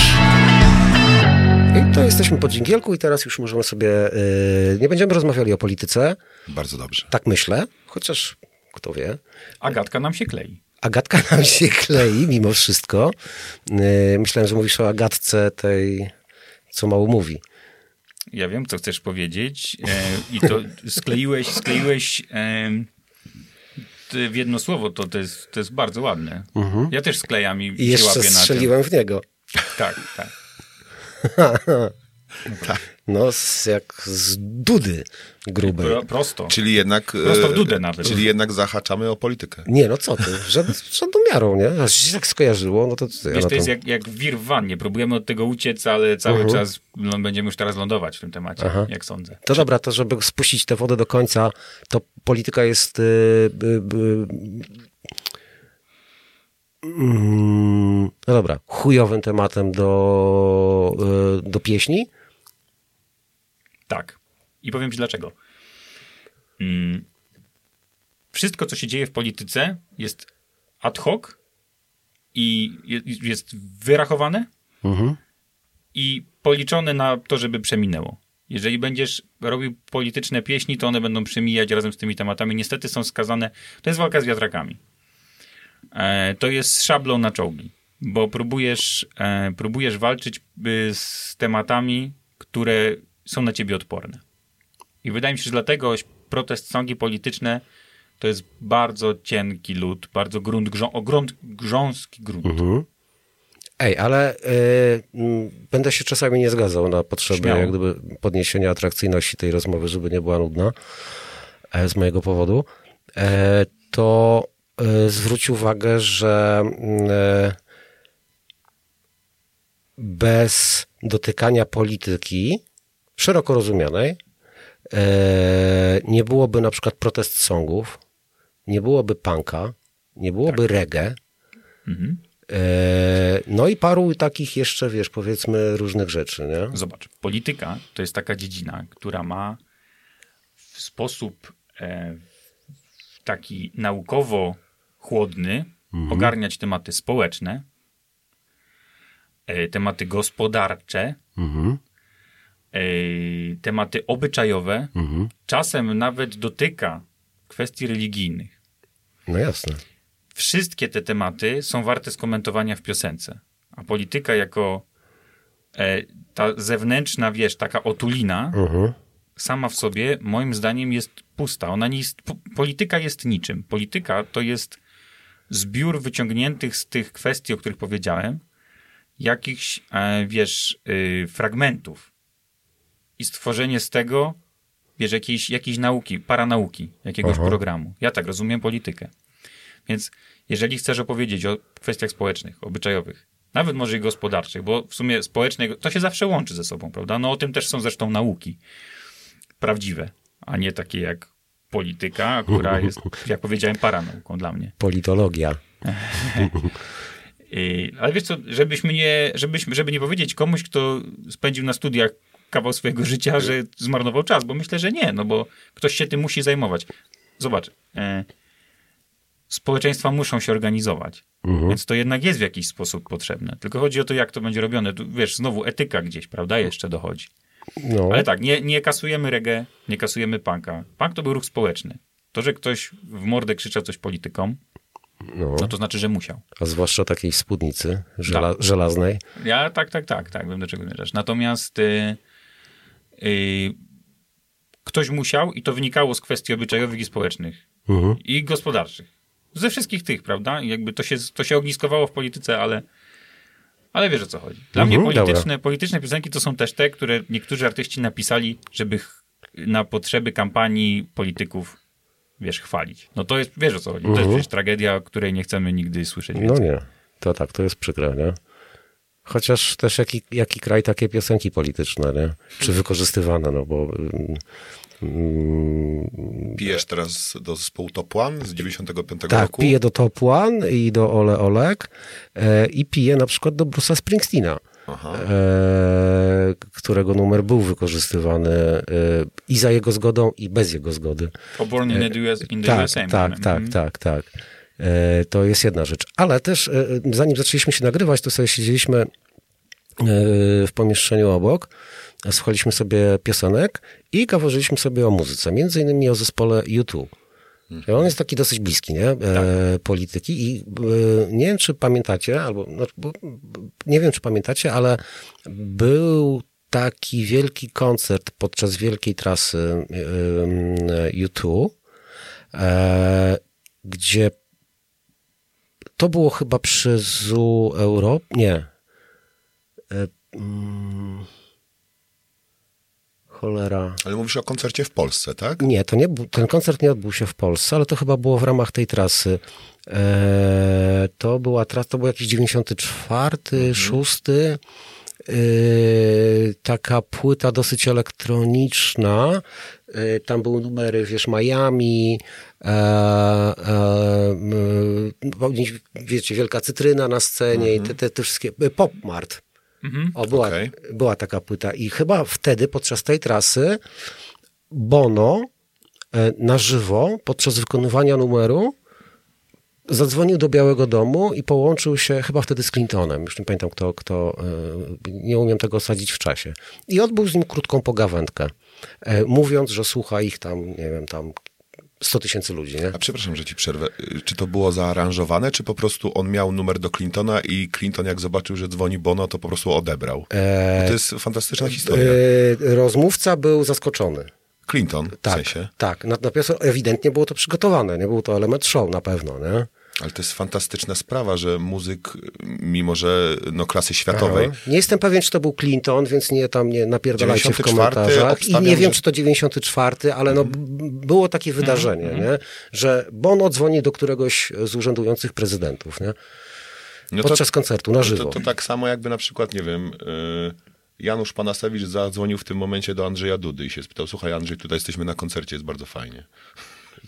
I to jesteśmy po dżingielku i teraz już możemy sobie, y, nie będziemy rozmawiali o polityce, Bardzo dobrze. tak myślę, chociaż kto wie. Agatka nam się klei. Agatka <laughs> nam się klei mimo wszystko. Y, myślałem, że mówisz o Agatce tej, co mało mówi. Ja wiem, co chcesz powiedzieć e, i to skleiłeś, skleiłeś e, w jedno słowo, to, to, jest, to jest bardzo ładne. Ja też sklejam i, I się jeszcze łapię na tym. strzeliłem w niego. Tak, tak. <laughs> No, z, jak z dudy grubej. Pro, prosto. Czyli jednak... Prosto w e, dudę nawet. Czyli jednak zahaczamy o politykę. Nie, no co ty, żadną, miarą, nie? Aż się tak skojarzyło, no to ja Wiesz, to jest to... jak, jak wir w wannie. Próbujemy od tego uciec, ale cały czas no, będziemy już teraz lądować w tym temacie, Aha. jak sądzę. To dobra, to żeby spuścić tę wodę do końca, to polityka jest. y, y, y, mm, no dobra, chujowym tematem do, do pieśni. Tak. I powiem ci dlaczego. Mm. Wszystko, co się dzieje w polityce, jest ad hoc i je- jest wyrachowane i policzone na to, żeby przeminęło. Jeżeli będziesz robił polityczne pieśni, to one będą przemijać razem z tymi tematami. Niestety są skazane. To jest walka z wiatrakami. E, to jest szablą na czołgi, bo próbujesz, e, próbujesz walczyć y, z tematami, które są na ciebie odporne. I wydaje mi się, że dlatego protest songi polityczne to jest bardzo cienki lód, bardzo grunt, grząski, grunt, grząski grunt. Ej, ale y, mm, będę się czasami nie zgadzał na potrzeby jak gdyby podniesienia atrakcyjności tej rozmowy, żeby nie była nudna e, z mojego powodu. E, to e, zwróć uwagę, że mm, e, bez dotykania polityki szeroko rozumianej. E, nie byłoby na przykład protest songów, nie byłoby punka, nie byłoby reggae, E, No i paru takich jeszcze, wiesz, powiedzmy różnych rzeczy, nie? Zobacz, polityka to jest taka dziedzina, która ma w sposób e, taki naukowo chłodny ogarniać tematy społeczne, tematy gospodarcze, e, tematy obyczajowe, czasem nawet dotyka kwestii religijnych. No jasne. wszystkie te tematy są warte skomentowania w piosence. A polityka jako e, ta zewnętrzna, wiesz, taka otulina, sama w sobie, moim zdaniem, jest pusta. Ona nie jest, po, polityka jest niczym. Polityka to jest zbiór wyciągniętych z tych kwestii, o których powiedziałem, jakichś, e, wiesz, y, fragmentów i stworzenie z tego, wiesz, jakiejś, jakiejś nauki, paranauki, jakiegoś programu. Ja tak rozumiem politykę. Więc jeżeli chcesz opowiedzieć o kwestiach społecznych, obyczajowych, nawet może i gospodarczych, bo w sumie społeczne to się zawsze łączy ze sobą, prawda? No o tym też są zresztą nauki prawdziwe, a nie takie jak polityka, która jest, jak powiedziałem, paranauką dla mnie. Politologia. <laughs> I, ale wiesz co, żebyśmy nie, żebyśmy, żeby nie powiedzieć komuś, kto spędził na studiach kawał swojego życia, że zmarnował czas, bo myślę, że nie, no bo ktoś się tym musi zajmować. Zobacz, e, społeczeństwa muszą się organizować, więc to jednak jest w jakiś sposób potrzebne. Tylko chodzi o to, jak to będzie robione. Tu, wiesz, znowu etyka gdzieś, prawda, jeszcze dochodzi. No, Ale tak, nie, nie kasujemy reggae, nie kasujemy punka. Punk to był ruch społeczny. To, że ktoś w mordę krzyczał coś politykom, no. no to znaczy, że musiał. A zwłaszcza takiej spódnicy żela, żelaznej. Ja tak, tak, tak, tak, wiem do czego zmierzasz. Natomiast y, ktoś musiał i to wynikało z kwestii obyczajowych i społecznych i gospodarczych. Ze wszystkich tych, prawda? Jakby to się, to się ogniskowało w polityce, ale, ale wiesz o co chodzi. Dla Mhm, mnie dobra. polityczne, polityczne piosenki to są też te, które niektórzy artyści napisali, żeby na potrzeby kampanii polityków wiesz, chwalić. No to jest, wiesz o co chodzi, to jest przecież tragedia, o której nie chcemy nigdy słyszeć No więcej. nie, to tak, to jest przykre, nie? Chociaż też jaki, jaki kraj takie piosenki polityczne, nie? Czy wykorzystywane, no bo... mm, Pijesz teraz do zespołu Top One z 95 tak, roku? piję do Top One i do Ole Olek e, i piję na przykład do Bruce'a Springsteena. Aha. E, którego numer był wykorzystywany e, i za jego zgodą, i bez jego zgody. For Born in the, US, in the Tak, USA. tak, tak, Mhm. tak, tak. E, To jest jedna rzecz. Ale też, e, zanim zaczęliśmy się nagrywać, to sobie siedzieliśmy e, w pomieszczeniu obok, słuchaliśmy sobie piosenek i gaworzyliśmy sobie o muzyce, między innymi o zespole U2. On jest taki dosyć bliski, nie? E, polityki i e, nie wiem, czy pamiętacie, albo no, bo, nie wiem, czy pamiętacie, ale był taki wielki koncert podczas wielkiej trasy e, U2, e, gdzie to było chyba przy Zoo Europe, nie. E, mm, cholera. Ale mówisz o koncercie w Polsce, tak? Nie, to nie, ten koncert nie odbył się w Polsce, ale to chyba było w ramach tej trasy. E, to była trasa, to był jakiś 94, 6. E, taka płyta dosyć elektroniczna. E, tam były numery, wiesz, Miami, e, e, m, wiecie, Wielka Cytryna na scenie i te, te, te wszystkie, e, Pop Mart. O, była, Okej. była taka płyta i chyba wtedy, podczas tej trasy, Bono e, na żywo, podczas wykonywania numeru, zadzwonił do Białego Domu i połączył się chyba wtedy z Clintonem. Już nie pamiętam, kto, kto e, nie umiem tego sadzić w czasie. I odbył z nim krótką pogawędkę, e, mówiąc, że słucha ich tam, nie wiem, tam 100 tysięcy ludzi, nie? A przepraszam, że ci przerwę. Y, Czy to było zaaranżowane, czy po prostu on miał numer do Clintona i Clinton jak zobaczył, że dzwoni Bono, to po prostu odebrał? Bo to jest fantastyczna historia. E, rozmówca był zaskoczony. Clinton, w Tak, sensie. tak. Natomiast ewidentnie było to przygotowane, nie? Był to element show na pewno, nie? Ale to jest fantastyczna sprawa, że muzyk, mimo że no, klasy światowej, Aha. Nie jestem pewien, czy to był Clinton, więc nie tam nie napierdalajcie w 94 komentarzach. I nie wiem, że- czy to 94, ale no, b- było takie wydarzenie, nie? że Bono dzwoni do któregoś z urzędujących prezydentów nie? no podczas koncertu na żywo. To, to tak samo jakby na przykład, nie wiem, y, Janusz Panasewicz zadzwonił w tym momencie do Andrzeja Dudy i się spytał, słuchaj Andrzej, tutaj jesteśmy na koncercie, jest bardzo fajnie.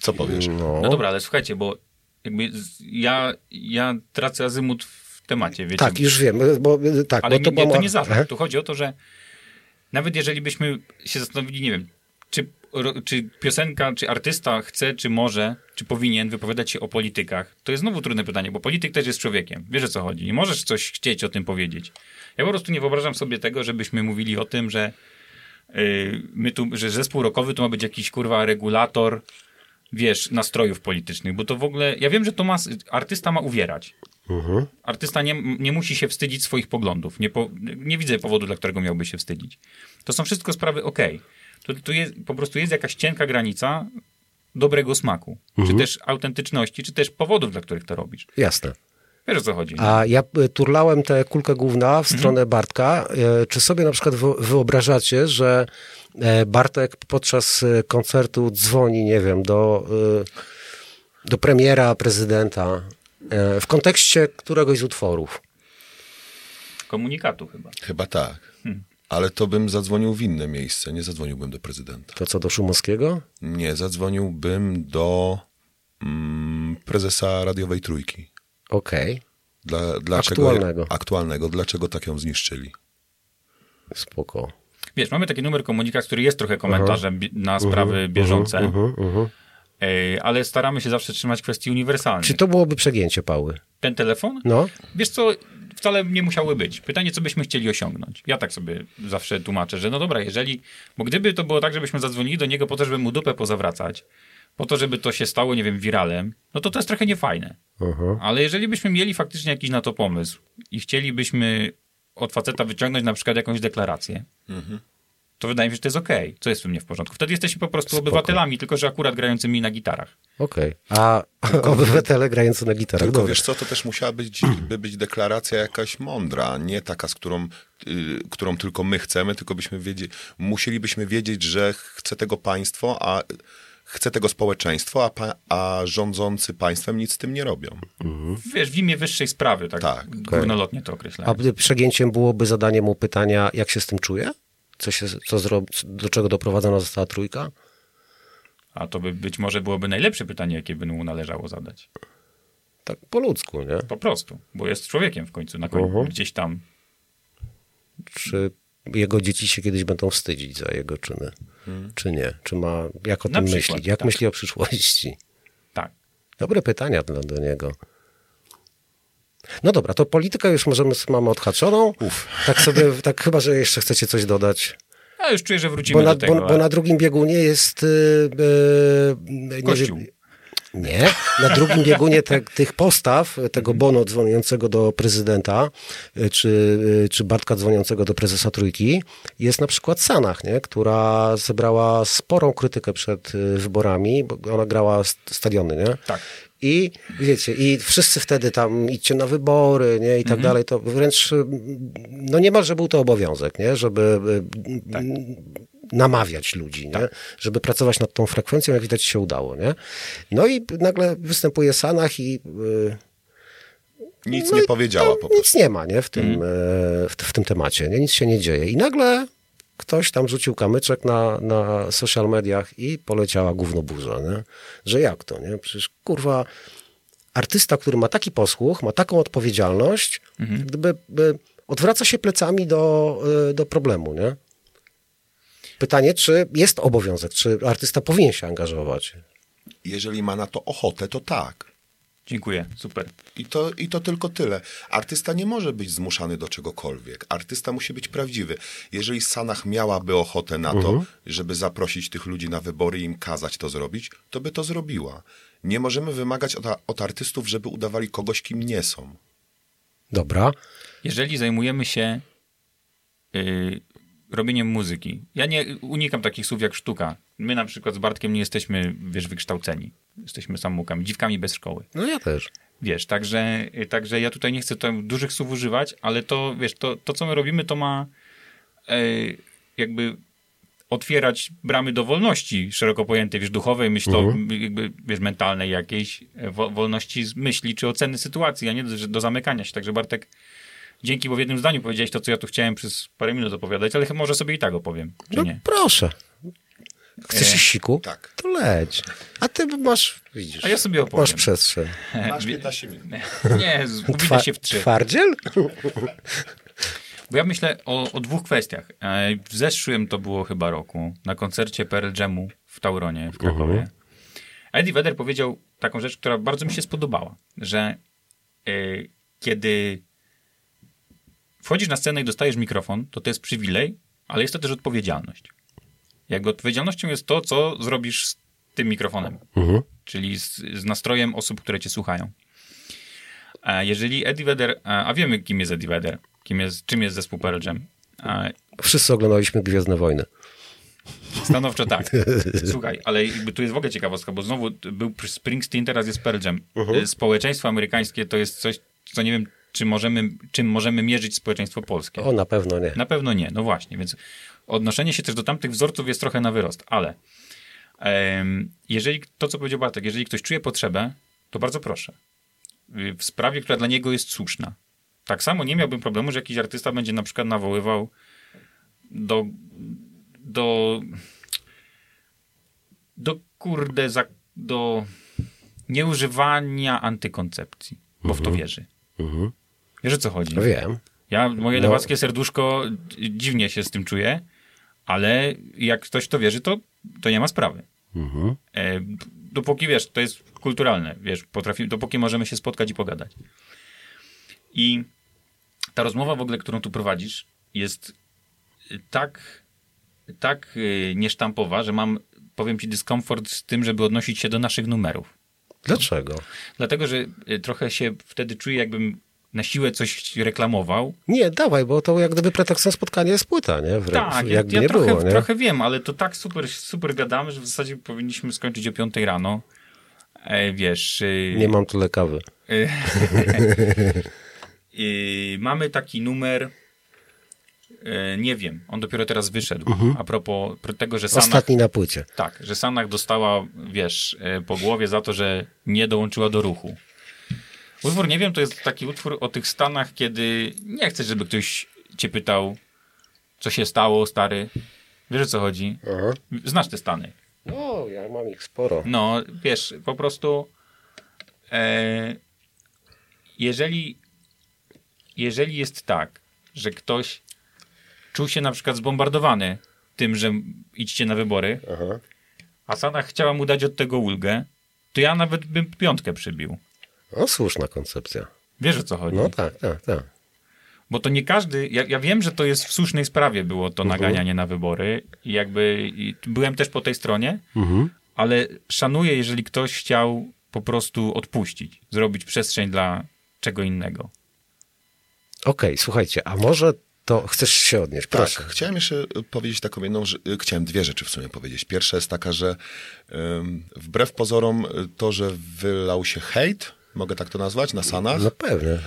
Co powiesz? No dobra, ale słuchajcie, bo jakby ja, ja tracę azymut w temacie, wiecie. Tak, już wiem, bo tak, Ale bo to, nie, to nie zarzut. Tu chodzi o to, że nawet jeżeli byśmy się zastanowili, nie wiem, czy, czy piosenka, czy artysta chce, czy może, czy powinien wypowiadać się o politykach, to jest znowu trudne pytanie, bo polityk też jest człowiekiem. Wiesz o co chodzi. Nie możesz coś chcieć o tym powiedzieć. Ja po prostu nie wyobrażam sobie tego, żebyśmy mówili o tym, że yy, my tu, że zespół rockowy to ma być jakiś kurwa regulator, wiesz, nastrojów politycznych, bo to w ogóle, ja wiem, że to ma, artysta ma uwierać. Artysta nie, nie musi się wstydzić swoich poglądów. Nie, po, nie widzę powodu, dla którego miałby się wstydzić. To są wszystko sprawy okej. To, to jest, po prostu jest jakaś cienka granica dobrego smaku. Czy też autentyczności, czy też powodów, dla których to robisz. Jasne. Wiesz o co chodzi. A ja y, turlałem tę kulkę główna w stronę Bartka. E, Czy sobie na przykład wy- wyobrażacie, że e, Bartek podczas e, koncertu dzwoni, nie wiem, do, e, do premiera, prezydenta e, w kontekście któregoś z utworów? Komunikatu chyba. Chyba tak. Ale to bym zadzwonił w inne miejsce, nie zadzwoniłbym do prezydenta. To co, do Szumowskiego? Nie, zadzwoniłbym do mm, prezesa radiowej trójki. Okej, Dla, dlaczego, Aktualnego. Aktualnego. Dlaczego tak ją zniszczyli? spoko. Wiesz, mamy taki numer komunikat, który jest trochę komentarzem na sprawy bieżące, Ej, ale staramy się zawsze trzymać kwestii uniwersalnych. Czy to byłoby przegięcie Pały? Ten telefon? No, Wiesz co, wcale nie musiały być. Pytanie, co byśmy chcieli osiągnąć. Ja tak sobie zawsze tłumaczę, że no dobra, jeżeli... Bo gdyby to było tak, żebyśmy zadzwonili do niego po to, żeby mu dupę pozawracać, po to, żeby to się stało, nie wiem, wiralem, no to to jest trochę niefajne. Ale jeżeli byśmy mieli faktycznie jakiś na to pomysł i chcielibyśmy od faceta wyciągnąć na przykład jakąś deklarację, to wydaje mi się, że to jest okej. Co jest w tym nie w porządku? Wtedy jesteśmy po prostu obywatelami, tylko że akurat grającymi na gitarach. okej. A <laughs> obywatele grający na gitarach, Tylko dobra. wiesz co, to też musiała być, by być deklaracja jakaś mądra, nie taka, z którą, y, którą tylko my chcemy, tylko byśmy wiedzieli, musielibyśmy wiedzieć, że chce tego państwo, a chce tego społeczeństwo, a, pa, a rządzący państwem nic z tym nie robią. Wiesz, w imię wyższej sprawy, tak, Tak, górnolotnie to określałem. A przegięciem byłoby zadanie mu pytania, jak się z tym czuje? Co się, co zro... Do czego doprowadzona została trójka? A to by być może byłoby najlepsze pytanie, jakie by mu należało zadać. Tak po ludzku, nie? Po prostu, bo jest człowiekiem w końcu, na końcu, Mhm. gdzieś tam. Czy jego dzieci się kiedyś będą wstydzić za jego czyny? Czy nie? Czy ma, jak o Na tym przykład, myśli? Jak tak. myśli o przyszłości? Tak. Dobre pytania dla, do niego. No dobra, to politykę już możemy, mamy odhaczoną. Tak sobie, tak chyba, że jeszcze chcecie coś dodać. A już czuję, że wrócimy Bo na, do tego. bo, bo na drugim biegunie jest... Yy, yy, Kościół. Nie, nie, na drugim biegunie te, tych postaw, tego Bono dzwoniącego do prezydenta, y, czy, y, czy Bartka dzwoniącego do prezesa Trójki, jest na przykład Sanach, nie? która zebrała sporą krytykę przed y, wyborami, bo ona grała st- stadiony, nie? Tak. I wiecie, i wszyscy wtedy tam idźcie na wybory, nie, i tak Mhm. dalej, to wręcz, no niemalże był to obowiązek, nie, żeby Tak. Namawiać ludzi, nie, żeby pracować nad tą frekwencją, jak widać się udało, nie. No i nagle występuje Sanach i y, Nic no nie powiedziała po prostu. Nic nie ma, nie, w tym, e, w, w tym temacie, nie, nic się nie dzieje. I nagle ktoś tam rzucił kamyczek na, na social mediach i poleciała gówno burza, nie? Że jak to, nie? Przecież kurwa artysta, który ma taki posłuch, ma taką odpowiedzialność, Mhm. gdyby by odwraca się plecami do, e, do problemu, nie? Pytanie, czy jest obowiązek, czy artysta powinien się angażować? Jeżeli ma na to ochotę, to tak. Dziękuję, super. I to, I to tylko tyle. Artysta nie może być zmuszany do czegokolwiek. Artysta musi być prawdziwy. Jeżeli Sanach miałaby ochotę na to, żeby zaprosić tych ludzi na wybory i im kazać to zrobić, to by to zrobiła. Nie możemy wymagać od, od artystów, żeby udawali kogoś, kim nie są. Dobra. Jeżeli zajmujemy się y, robieniem muzyki, ja nie unikam takich słów jak sztuka. My na przykład z Bartkiem nie jesteśmy, wiesz, wykształceni. Jesteśmy samoukami, dziwkami bez szkoły. No ja też. Wiesz, także, także ja tutaj nie chcę dużych słów używać, ale to, wiesz, to, to co my robimy, to ma e, jakby otwierać bramy do wolności szeroko pojętej, wiesz, duchowej, myślo, jakby, wiesz, mentalnej jakiejś, e, wo, wolności z myśli czy oceny sytuacji, a nie do, do zamykania się. Także Bartek, dzięki, bo w jednym zdaniu powiedziałeś to, co ja tu chciałem przez parę minut opowiadać, ale chyba może sobie i tak opowiem, czy No nie? proszę. Chcesz E, siku? tak. To leć. A ty masz, widzisz, A ja sobie opowiem. masz przestrzeń. Masz 15 minut. <laughs> Nie, Twa- się w trzy. Twardziel? Bo ja myślę o, o dwóch kwestiach. E, W zeszłym to było chyba roku, na koncercie Pearl Jamu w Tauronie w Krakowie. Eddie Vedder powiedział taką rzecz, która bardzo mi się spodobała, że e, kiedy wchodzisz na scenę i dostajesz mikrofon, to to jest przywilej, ale jest to też odpowiedzialność. Jakby odpowiedzialnością jest to, co zrobisz z tym mikrofonem, czyli z, z nastrojem osób, które cię słuchają. A jeżeli Eddie Vedder, a wiemy kim jest Eddie Vedder, kim jest, czym jest zespół Pearl Jam, a Wszyscy oglądaliśmy Gwiezdne Wojny. stanowczo tak. <laughs> Słuchaj, ale jakby tu jest w ogóle ciekawostka, bo znowu był Springsteen, teraz jest Pearl Jam. Społeczeństwo amerykańskie to jest coś, co nie wiem, czy możemy, czym możemy mierzyć społeczeństwo polskie. O, na pewno nie. Na pewno nie, no właśnie, więc odnoszenie się też do tamtych wzorców jest trochę na wyrost, ale em, jeżeli, to co powiedział Bartek, jeżeli ktoś czuje potrzebę, to bardzo proszę. Y, W sprawie, która dla niego jest słuszna. Tak samo nie miałbym problemu, że jakiś artysta będzie na przykład nawoływał do do do kurde, za, do nieużywania antykoncepcji, bo w to wierzy. Wiesz o co chodzi? Wiem. Ja, moje No. lewackie serduszko dziwnie się z tym czuje, ale jak ktoś to wierzy, to, to nie ma sprawy. E, dopóki, wiesz, to jest kulturalne, wiesz, potrafi, dopóki możemy się spotkać i pogadać. I ta rozmowa w ogóle, którą tu prowadzisz, jest tak, tak y, niesztampowa, że mam, powiem ci, dyskomfort z tym, żeby odnosić się do naszych numerów. Dlaczego? Dlatego, że y, trochę się wtedy czuję, jakbym na siłę coś reklamował, Nie, dawaj, bo to jak gdyby pretekstem spotkania jest płyta, nie? Wręcz, Tak, ja, ja nie trochę, było, nie? trochę wiem, ale to tak super, super gadamy, że w zasadzie powinniśmy skończyć o 5 rano. E, wiesz, y, Nie mam tyle kawy. <laughs> y, mamy taki numer, e, nie wiem, on dopiero teraz wyszedł. A propos pro- tego, że Sanach, Ostatni na płycie. tak, że Sanach dostała, wiesz, e, po głowie za to, że nie dołączyła do ruchu. Utwór, nie wiem, to jest taki utwór o tych stanach, kiedy nie chcesz, żeby ktoś cię pytał, co się stało, stary. Wiesz o co chodzi? Aha. Znasz te stany. No, ja mam ich sporo. No, wiesz, po prostu e, jeżeli, jeżeli jest tak, że ktoś czuł się na przykład zbombardowany tym, że idźcie na wybory, Aha. a Sanach chciała mu dać od tego ulgę, to ja nawet bym piątkę przybił. No, słuszna koncepcja. Wiesz o co chodzi? No tak, tak, tak. Bo to nie każdy. Ja, ja wiem, że to jest w słusznej sprawie było to naganianie na wybory. I jakby i byłem też po tej stronie, Mhm. ale szanuję, jeżeli ktoś chciał po prostu odpuścić, zrobić przestrzeń dla czego innego. Okej, słuchajcie, a może to chcesz się odnieść? Proszę. Tak, chciałem jeszcze powiedzieć taką jedną, że, chciałem dwie rzeczy w sumie powiedzieć. Pierwsza jest taka, że ym, wbrew pozorom y, to, że wylał się hejt, mogę tak to nazwać, na Sanach, No pewnie.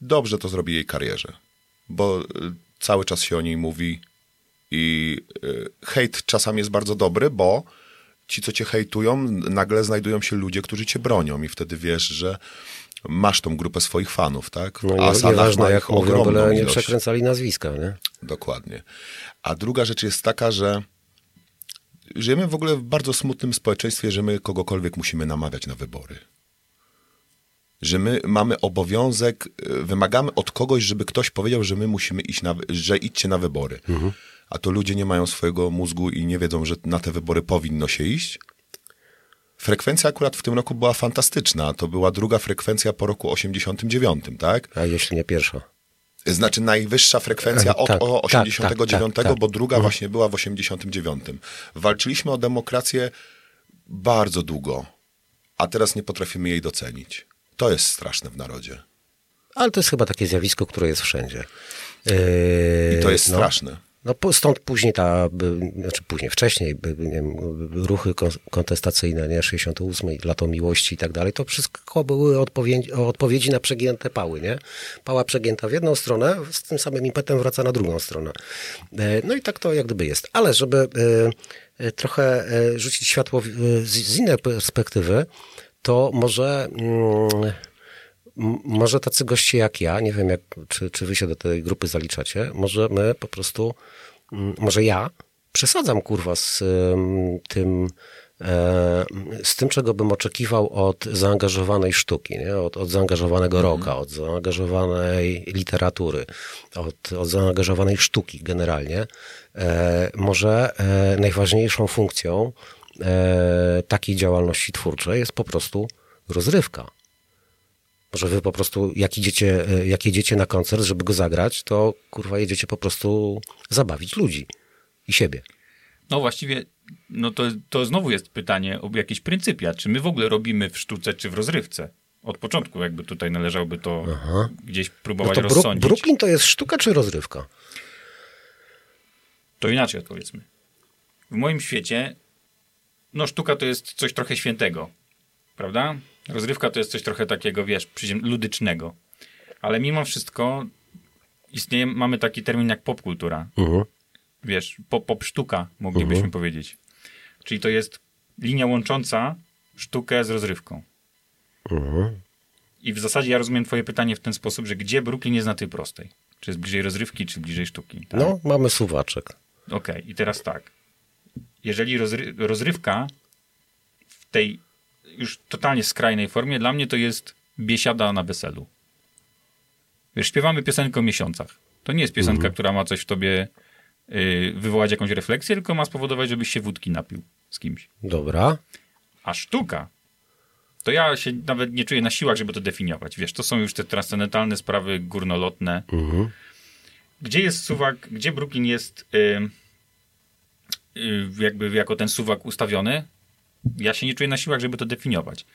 dobrze to zrobi jej karierze, bo y, cały czas się o niej mówi i y, hejt czasami jest bardzo dobry, bo ci, co cię hejtują, nagle znajdują się ludzie, którzy cię bronią i wtedy wiesz, że masz tą grupę swoich fanów, tak? No A Sanach ma jak ich mówią, ogromną byle nie przekręcali nazwiska, nie? Dokładnie. A druga rzecz jest taka, że żyjemy w ogóle w bardzo smutnym społeczeństwie, że my kogokolwiek musimy namawiać na wybory. Że my mamy obowiązek, y, wymagamy od kogoś, żeby ktoś powiedział, że my musimy iść na, że idźcie na wybory. A to ludzie nie mają swojego mózgu i nie wiedzą, że na te wybory powinno się iść. Frekwencja akurat w tym roku była fantastyczna. To była druga frekwencja po roku 89, tak? A jeśli nie pierwsza. Znaczy najwyższa frekwencja od Tak, o tak, 89, tak, tak. bo druga właśnie była w 89. Walczyliśmy o demokrację bardzo długo, a teraz nie potrafimy jej docenić. To jest straszne w narodzie. Ale to jest chyba takie zjawisko, które jest wszędzie. I to Yy, jest no. straszne. No stąd później ta, znaczy później, wcześniej, nie wiem, ruchy kon- kontestacyjne, nie, 68, lato miłości i tak dalej, to wszystko były odpowiedzi, odpowiedzi na przegięte pały, nie? Pała przegięta w jedną stronę, z tym samym impetem wraca na drugą stronę. E, No i tak to jak gdyby jest. Ale żeby e, e, trochę rzucić światło z, innej perspektywy, to może... Mm, może tacy goście jak ja, nie wiem jak, czy, czy wy się do tej grupy zaliczacie, może my po prostu, może ja przesadzam kurwa z ym, tym, e, z tym, czego bym oczekiwał od zaangażowanej sztuki, nie? Od, od zaangażowanego roka, od zaangażowanej literatury, od, od zaangażowanej sztuki generalnie. E, może e, najważniejszą funkcją takiej działalności twórczej jest po prostu rozrywka. Może wy po prostu, jak idziecie, e, jak jedziecie na koncert, żeby go zagrać, to kurwa jedziecie po prostu zabawić ludzi i siebie. No właściwie, no to, to znowu jest pytanie o jakieś pryncypia. Czy my w ogóle robimy w sztuce, czy w rozrywce? Od początku jakby tutaj należałoby to gdzieś No próbować to Bru- rozsądzić. Brooklyn to jest sztuka czy rozrywka? To inaczej odpowiedzmy. W moim świecie, no sztuka to jest coś trochę świętego, prawda? Rozrywka to jest coś trochę takiego, wiesz, przyziem- ludycznego. Ale mimo wszystko istnieje, mamy taki termin jak popkultura. Mhm. Wiesz, pop, pop sztuka, moglibyśmy powiedzieć. Czyli to jest linia łącząca sztukę z rozrywką. I w zasadzie ja rozumiem twoje pytanie w ten sposób, że gdzie Brooklyn jest na tej prostej? Czy jest bliżej rozrywki, czy bliżej sztuki? Tak? No, mamy suwaczek. Okej, i teraz tak. Jeżeli rozry rozrywka w tej już totalnie skrajnej formie, dla mnie to jest biesiada na weselu. Wiesz, śpiewamy piosenkę o miesiącach. To nie jest piosenka, która ma coś w tobie y, wywołać jakąś refleksję, tylko ma spowodować, żebyś się wódki napił z kimś. Dobra. A sztuka, to ja się nawet nie czuję na siłach, żeby to definiować. Wiesz, to są już te transcendentalne sprawy górnolotne. Gdzie jest suwak, gdzie Brooklyn jest y, y, jakby jako ten suwak ustawiony? Ja się nie czuję na siłach, żeby to definiować.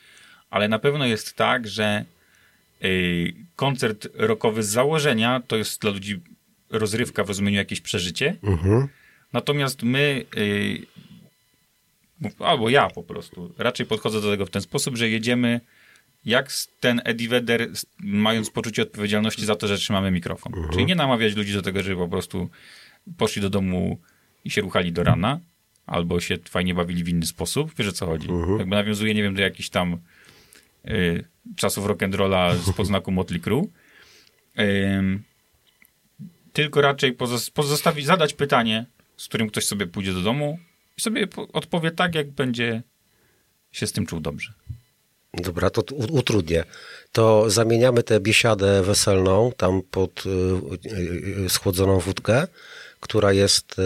Ale na pewno jest tak, że y, koncert rockowy z założenia to jest dla ludzi rozrywka w rozumieniu jakieś przeżycie. Natomiast my y, albo ja po prostu, raczej podchodzę do tego w ten sposób, że jedziemy jak ten Eddie Vedder, mając poczucie odpowiedzialności za to, że trzymamy mikrofon. Czyli nie namawiać ludzi do tego, żeby po prostu poszli do domu i się ruchali do rana, albo się fajnie bawili w inny sposób. Wiesz o co chodzi? Jakby nawiązuje, nie wiem, do jakichś tam y, czasów rock'n'rolla z <laughs> poznaku Motley Crue. Ym, tylko raczej pozos- pozostawić, zadać pytanie, z którym ktoś sobie pójdzie do domu i sobie po- odpowie tak, jak będzie się z tym czuł dobrze. Dobra, to utrudnię. To zamieniamy tę biesiadę weselną tam pod y, y, y, schłodzoną wódkę, która jest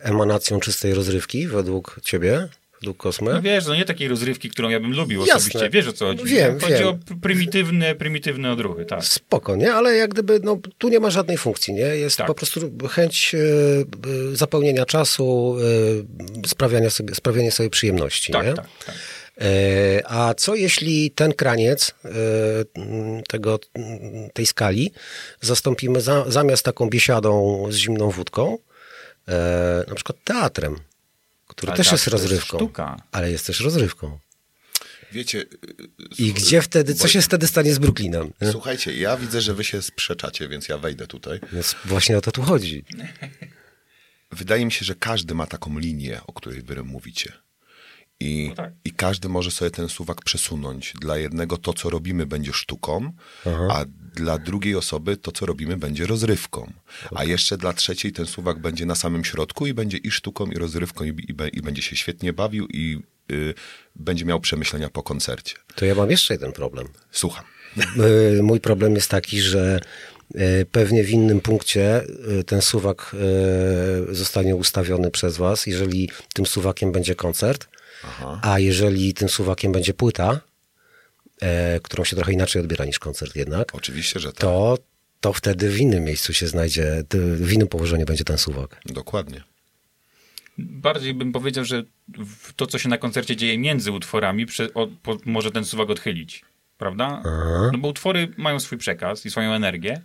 emanacją czystej rozrywki według ciebie, według Kosmy. No wiesz, no nie takiej rozrywki, którą ja bym lubił Jasne. osobiście. Wiesz o co chodzi. Wiem, chodzi wiem. o pr- prymitywne, prymitywne odruchy, tak. Spoko, nie? Ale jak gdyby, no, tu nie ma żadnej funkcji, nie? Jest Tak. po prostu chęć e, e, zapełnienia czasu, e, sprawiania sobie, sprawiania sobie przyjemności, Tak, nie? tak, tak. E, A co jeśli ten kraniec e, tego, tej skali zastąpimy za, zamiast taką biesiadą z zimną wódką, e, na przykład teatrem, który Ale też jest to jest rozrywką, sztuka. ale jest też rozrywką. Wiecie, I gdzie wtedy, co bo- się wtedy stanie z Brooklynem? słuchajcie, ja widzę, że wy się sprzeczacie, więc ja wejdę tutaj. Więc właśnie o to tu chodzi. <laughs> Wydaje mi się, że każdy ma taką linię, o której wy mówicie. I, No tak. I każdy może sobie ten suwak przesunąć. Dla jednego to, co robimy, będzie sztuką, a dla drugiej osoby to, co robimy, będzie rozrywką. A jeszcze dla trzeciej ten suwak będzie na samym środku i będzie i sztuką, i rozrywką, i, i, i będzie się świetnie bawił, i y, będzie miał przemyślenia po koncercie. To ja mam jeszcze jeden problem. Słucham. E, <laughs> Mój problem jest taki, że e, pewnie w innym punkcie e, ten suwak zostanie ustawiony przez was, jeżeli tym suwakiem będzie koncert, a jeżeli tym suwakiem będzie płyta, e, którą się trochę inaczej odbiera niż koncert jednak, Oczywiście, że tak. to, to wtedy w innym miejscu się znajdzie, w innym położeniu będzie ten suwak. Dokładnie. Bardziej bym powiedział, że to, co się na koncercie dzieje między utworami, prze, o, po, może ten suwak odchylić. Prawda? No bo utwory mają swój przekaz i swoją energię.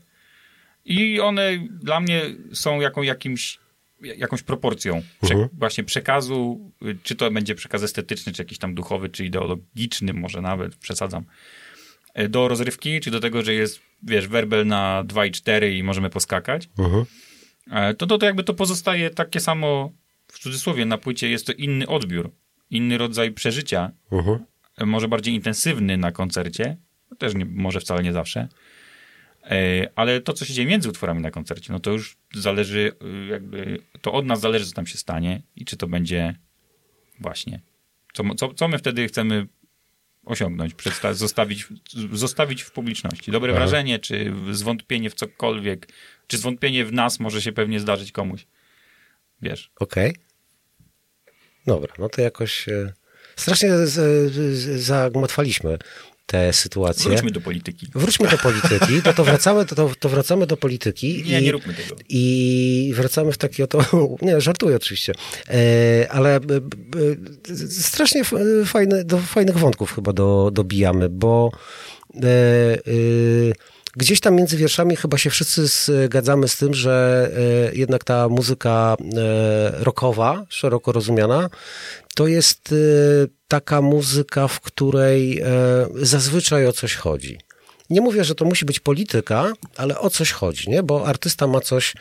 I one dla mnie są jaką, jakimś, jakąś proporcją prze, właśnie przekazu, y, czy to będzie przekaz estetyczny, czy jakiś tam duchowy, czy ideologiczny, może nawet, przesadzam, y, do rozrywki, czy do tego, że jest, wiesz, werbel na 2 i 4 i możemy poskakać. E, to, to, to jakby to pozostaje takie samo, w cudzysłowie, na płycie. Jest to inny odbiór, inny rodzaj przeżycia, e, może bardziej intensywny na koncercie, też nie, może wcale nie zawsze, ale to, co się dzieje między utworami na koncercie, no to już zależy, y, jakby, to od nas zależy, co tam się stanie i czy to będzie właśnie, co, co, co my wtedy chcemy osiągnąć, przedsta- zostawić, zostawić w publiczności. Dobre wrażenie, czy zwątpienie w cokolwiek, czy zwątpienie w nas może się pewnie zdarzyć komuś. Wiesz. Okej. Dobra, no to jakoś e, strasznie zagmatwaliśmy tę sytuację. Wróćmy do polityki. Wróćmy do polityki, to, to, wracamy, to, to, wracamy do polityki. Nie, i, nie róbmy tego. I wracamy w taki oto, <laughs> nie, żartuję oczywiście, e, ale b, b, strasznie fajne, do fajnych wątków chyba do, dobijamy, bo e, gdzieś tam między wierszami chyba się wszyscy zgadzamy z tym, że e, jednak ta muzyka e, rockowa, szeroko rozumiana, to jest e, taka muzyka, w której e, zazwyczaj o coś chodzi. Nie mówię, że to musi być polityka, ale o coś chodzi, nie? Bo artysta ma coś,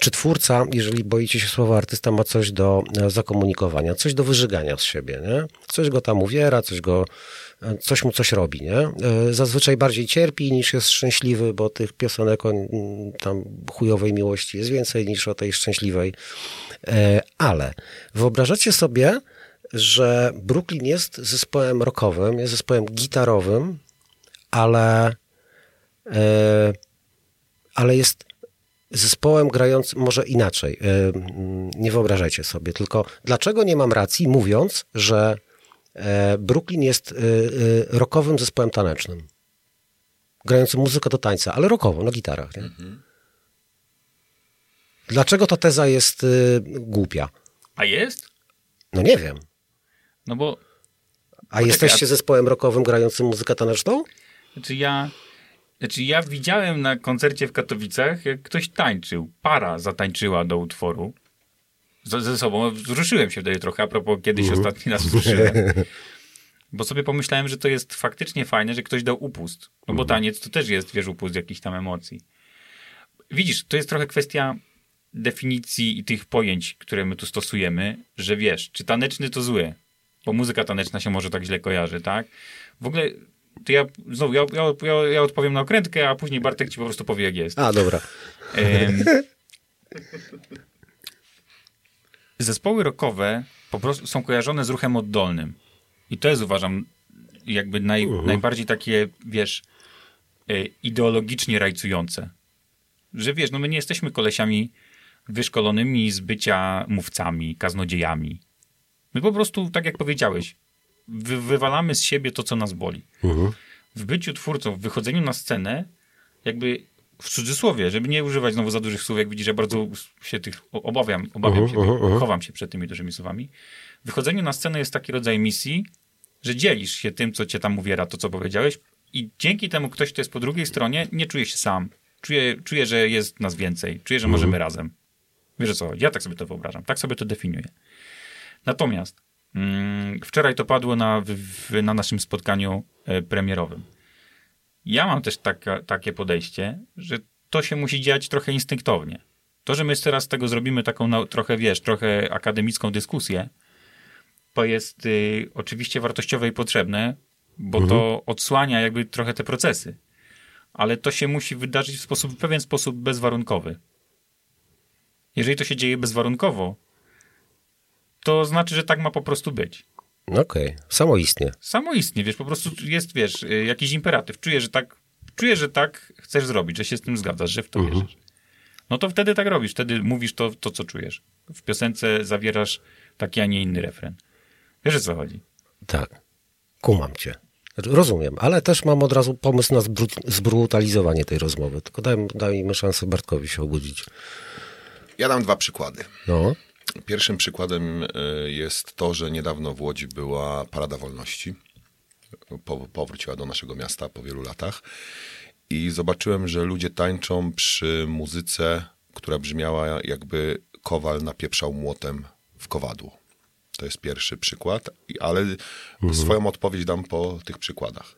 czy twórca, jeżeli boicie się słowa artysta, ma coś do e, zakomunikowania, coś do wyżygania z siebie, nie? Coś go tam uwiera, coś go, coś mu coś robi, nie? Zazwyczaj bardziej cierpi niż jest szczęśliwy, bo tych piosenek o tam chujowej miłości jest więcej niż o tej szczęśliwej. Ale wyobrażacie sobie, że Brooklyn jest zespołem rockowym, jest zespołem gitarowym, ale, e, ale jest zespołem grającym, może inaczej, e, nie wyobrażajcie sobie, tylko dlaczego nie mam racji mówiąc, że e, Brooklyn jest rockowym zespołem tanecznym, grającym muzykę do tańca, ale rockową, na gitarach. Nie? Dlaczego ta teza jest głupia? A jest? No nie wiem. No bo A jesteście a- zespołem rockowym grającym muzykę taneczną? Znaczy ja, znaczy ja widziałem na koncercie w Katowicach, jak ktoś tańczył. Para zatańczyła do utworu. Z, ze sobą wzruszyłem się wtedy trochę, a propos kiedyś ostatni raz wzruszyłem. Bo sobie pomyślałem, że to jest faktycznie fajne, że ktoś dał upust. No bo taniec to też jest, wiesz, upust jakichś tam emocji. Widzisz, to jest trochę kwestia definicji i tych pojęć, które my tu stosujemy, że wiesz, czy taneczny to zły, bo muzyka taneczna się może tak źle kojarzy, tak? W ogóle, to ja, znowu, ja, ja, ja, odpowiem na okrętkę, a później Bartek ci po prostu powie, jak jest. A, dobra. Em, <laughs> zespoły rockowe po prostu są kojarzone z ruchem oddolnym. I to jest, uważam, jakby naj, najbardziej takie, wiesz, e, ideologicznie rajcujące. Że wiesz, no my nie jesteśmy kolesiami wyszkolonymi z bycia mówcami, kaznodziejami. My po prostu, tak jak powiedziałeś, wy, wywalamy z siebie to, co nas boli. W byciu twórcą, w wychodzeniu na scenę, jakby w cudzysłowie, żeby nie używać znowu za dużych słów, jak widzisz, ja bardzo się tych obawiam, obawiam się, chowam się przed tymi dużymi słowami. Wychodzenie na scenę jest taki rodzaj misji, że dzielisz się tym, co cię tam uwiera, to co powiedziałeś i dzięki temu ktoś, kto jest po drugiej stronie, nie czuje się sam. Czuje, czuje że jest nas więcej. Czuje, że możemy razem. Wiesz co? Ja tak sobie to wyobrażam. Tak sobie to definiuję. Natomiast mm, wczoraj to padło na, w, na naszym spotkaniu e, premierowym. Ja mam też taka, takie podejście, że to się musi dziać trochę instynktownie. To, że my teraz z tego zrobimy taką nau- trochę, wiesz, trochę akademicką dyskusję, to jest y, oczywiście wartościowe i potrzebne, bo to odsłania jakby trochę te procesy. Ale to się musi wydarzyć w, sposób, w pewien sposób bezwarunkowy. Jeżeli to się dzieje bezwarunkowo, to znaczy, że tak ma po prostu być. No Okej, samoistnie. Samoistnie, wiesz, po prostu jest, wiesz, y, jakiś imperatyw. Czuję, że tak, czuję, że tak chcesz zrobić, że się z tym zgadzasz, że w to wierzysz. No to wtedy tak robisz, wtedy mówisz to, to, co czujesz. W piosence zawierasz taki, a nie inny refren. Wiesz, o co chodzi? Tak. Kumam cię. Rozumiem, ale też mam od razu pomysł na zbru- zbrutalizowanie tej rozmowy. Tylko daj, dajmy szansę Bartkowi się obudzić. Ja dam dwa przykłady. No, Pierwszym przykładem y, jest to, że niedawno w Łodzi była Parada Wolności. Po, powróciła do naszego miasta po wielu latach. I zobaczyłem, że ludzie tańczą przy muzyce, która brzmiała jakby kowal napieprzał młotem w kowadło. To jest pierwszy przykład, ale swoją odpowiedź dam po tych przykładach.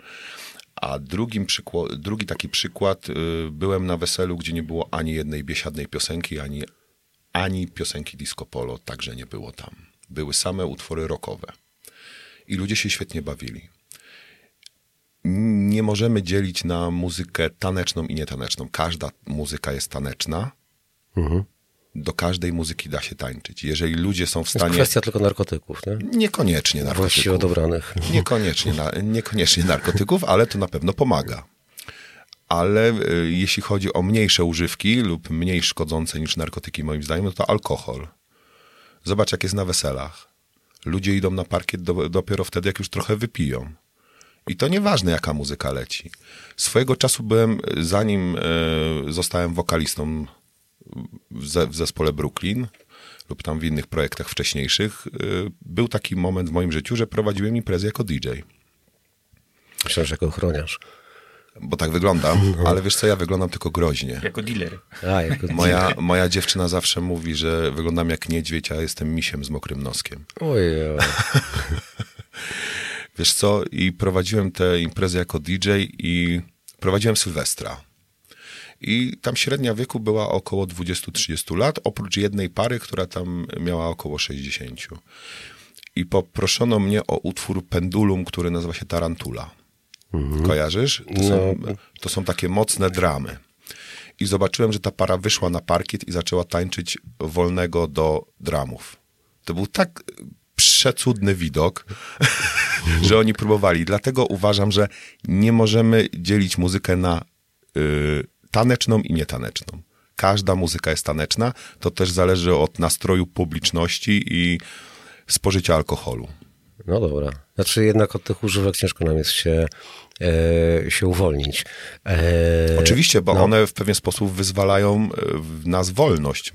A drugim przykła- drugi taki przykład, y, byłem na weselu, gdzie nie było ani jednej biesiadnej piosenki, ani, ani piosenki disco polo, także nie było tam. Były same utwory rockowe. I ludzie się świetnie bawili. Nie możemy dzielić na muzykę taneczną i nietaneczną. Każda muzyka jest taneczna. Do każdej muzyki da się tańczyć. Jeżeli ludzie są w jest stanie... kwestia tylko narkotyków, nie? Niekoniecznie narkotyków. Właściwie odebranych. Niekoniecznie, niekoniecznie narkotyków, ale to na pewno pomaga. Ale y, jeśli chodzi o mniejsze używki lub mniej szkodzące niż narkotyki, moim zdaniem, no to alkohol. Zobacz, jak jest na weselach. Ludzie idą na parkiet do, dopiero wtedy, jak już trochę wypiją. I to nieważne, jaka muzyka leci. Swojego czasu byłem, y, zanim y, zostałem wokalistą w, ze, w zespole Brooklyn lub tam w innych projektach wcześniejszych, był taki moment w moim życiu, że prowadziłem imprezy jako DJ. Myślę, że jako ochroniarz. Bo tak wyglądam, <laughs> ale wiesz co, ja wyglądam tylko groźnie. Jako dealer. A, jako... Moja, moja dziewczyna zawsze mówi, że wyglądam jak niedźwiedź, a jestem misiem z mokrym noskiem. Ojej. <laughs> Wiesz co, i prowadziłem te imprezy jako DJ i prowadziłem Sylwestra. I tam średnia wieku była około 20-30 lat, oprócz jednej pary, która tam miała około 60. I poproszono mnie o utwór Pendulum, który nazywa się Tarantula. Kojarzysz? To, są, to są takie mocne dramy. I zobaczyłem, że ta para wyszła na parkiet i zaczęła tańczyć wolnego do dramów. To był tak przecudny widok, <laughs> że oni próbowali. Dlatego uważam, że nie możemy dzielić muzykę na y, taneczną i nietaneczną. Każda muzyka jest taneczna. To też zależy od nastroju publiczności i spożycia alkoholu. No dobra. Znaczy jednak od tych używek ciężko nam jest się, e, się uwolnić. E, Oczywiście, bo one w pewien sposób wyzwalają e, w nas wolność.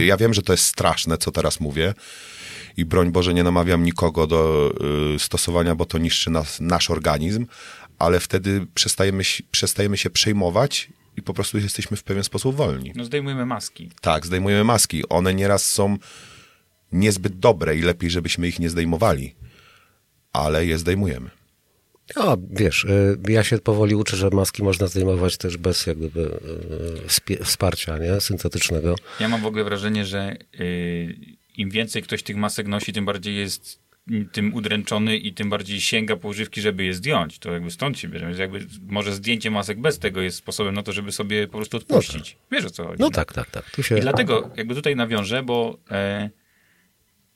Ja wiem, że to jest straszne, co teraz mówię. I broń Boże, nie namawiam nikogo do y, stosowania, bo to niszczy nas, nasz organizm, ale wtedy przestajemy, się- przestajemy się przejmować i po prostu jesteśmy w pewien sposób wolni. No zdejmujemy maski. Tak, zdejmujemy maski. One nieraz są niezbyt dobre i lepiej, żebyśmy ich nie zdejmowali, ale je zdejmujemy. O, wiesz, y, ja się powoli uczę, że maski można zdejmować też bez jak gdyby y, wsparcia, nie? Syntetycznego. Ja mam w ogóle wrażenie, że y, im więcej ktoś tych masek nosi, tym bardziej jest tym udręczony i tym bardziej sięga po używki, żeby je zdjąć. To jakby stąd się bierze. Więc jakby może zdjęcie masek bez tego jest sposobem na to, żeby sobie po prostu odpuścić. Wiesz o co chodzi? No tak, tak, tak. Tu się... I dlatego jakby tutaj nawiążę, bo e,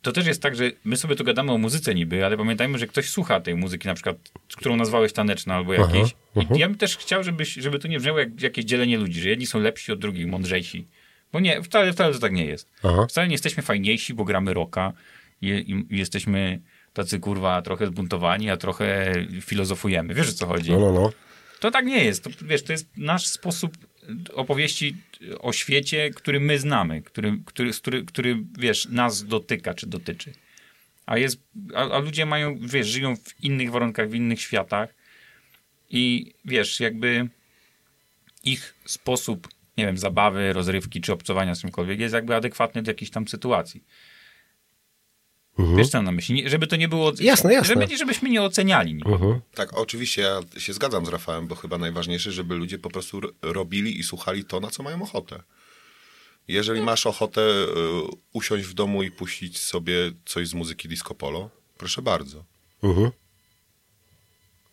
to też jest tak, że my sobie tu gadamy o muzyce niby, ale pamiętajmy, że ktoś słucha tej muzyki, na przykład, którą nazwałeś taneczna albo Aha, jakieś. aha. I ja bym też chciał, żeby, żeby to nie brzmiało jak jakieś dzielenie ludzi, że jedni są lepsi od drugich, mądrzejsi. Bo nie, wcale, wcale to tak nie jest. Aha. Wcale nie jesteśmy fajniejsi, bo gramy rocka i, i, i jesteśmy tacy kurwa trochę zbuntowani, a trochę filozofujemy. Wiesz o co chodzi? No, no, no. To tak nie jest. To, wiesz, to jest nasz sposób opowieści o świecie, który my znamy, który, który, który, który wiesz, nas dotyka czy dotyczy. A, jest, a, a ludzie mają, wiesz, żyją w innych warunkach, w innych światach i wiesz, jakby ich sposób, nie wiem, zabawy, rozrywki czy obcowania z czymkolwiek jest jakby adekwatny do jakiejś tam sytuacji. Wiesz co mam na myśli? Nie- Żeby to nie było... Mhm. Jasne, jasne. Żeby, żebyśmy nie oceniali nikogo. Mhm. Tak, oczywiście ja się zgadzam z Rafałem, bo chyba najważniejsze, żeby ludzie po prostu robili i słuchali to, na co mają ochotę. Jeżeli masz ochotę y, usiąść w domu i puścić sobie coś z muzyki disco polo, proszę bardzo. Mhm.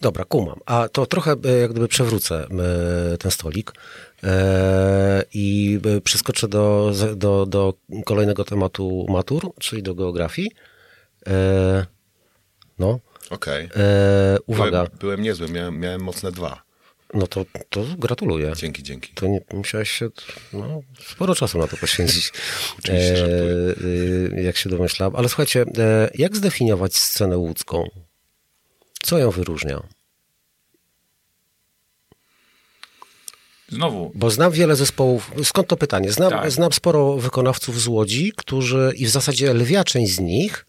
Dobra, kumam. A to trochę e, jak gdyby przewrócę e, ten stolik i przeskoczę do, do, do kolejnego tematu matur, czyli do geografii. E, No, Okej. e, uwaga, Byłem, byłem niezły, miałem, miałem mocne dwa. no to, to gratuluję. Dzięki, dzięki. To nie, musiałeś się no, sporo czasu na to poświęcić. <laughs> Oczywiście żartuję. e, jak się domyślam. Ale słuchajcie, e, jak zdefiniować scenę łódzką? Co ją wyróżnia? Znowu, Bo znam wiele zespołów. Skąd to pytanie? Znam, Tak. znam sporo wykonawców z Łodzi, którzy i w zasadzie lwia część z nich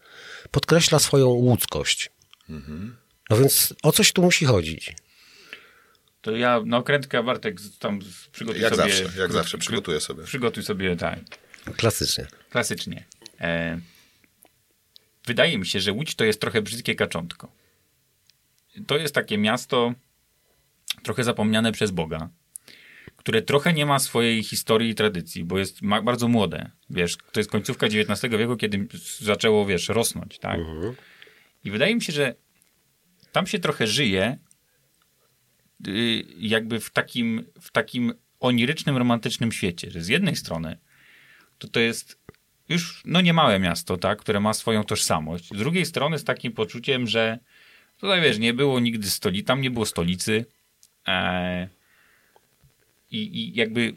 podkreśla swoją łódzkość. No więc o coś tu musi chodzić. To ja na okrętkę, Bartek tam przygotuj Jak sobie... zawsze, jak krót- zawsze, przygotuję sobie. Przygotuj sobie, tak, Klasycznie. klasycznie. E, wydaje mi się, że Łódź to jest trochę brzydkie kaczątko. To jest takie miasto trochę zapomniane przez Boga, które trochę nie ma swojej historii i tradycji, bo jest bardzo młode. Wiesz, to jest końcówka XIX wieku, kiedy zaczęło, wiesz, rosnąć, tak? I wydaje mi się, że tam się trochę żyje y, jakby w takim, w takim onirycznym, romantycznym świecie, że z jednej strony to to jest już no niemałe miasto, tak, które ma swoją tożsamość. Z drugiej strony z takim poczuciem, że tutaj wiesz, nie było nigdy stolicy, tam nie było stolicy e, i, i jakby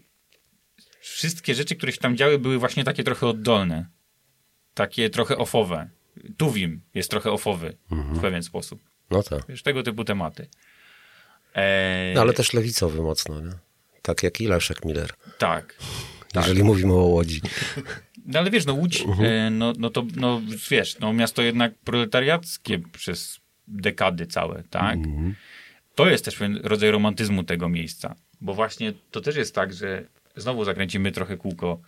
wszystkie rzeczy, które się tam działy, były właśnie takie trochę oddolne. Takie trochę ofowe. Tuwim jest trochę ofowy w pewien sposób. No tak. Wiesz, tego typu tematy. E, No, ale też lewicowy mocno, nie? Tak jak i Leszek Miller, Tak. jeżeli mówimy o Łodzi. No ale wiesz, no Łódź, e, no, no to, no wiesz, no miasto jednak proletariackie przez dekady całe, tak? To jest też pewien rodzaj romantyzmu tego miejsca, bo właśnie to też jest tak, że znowu zakręcimy trochę kółko,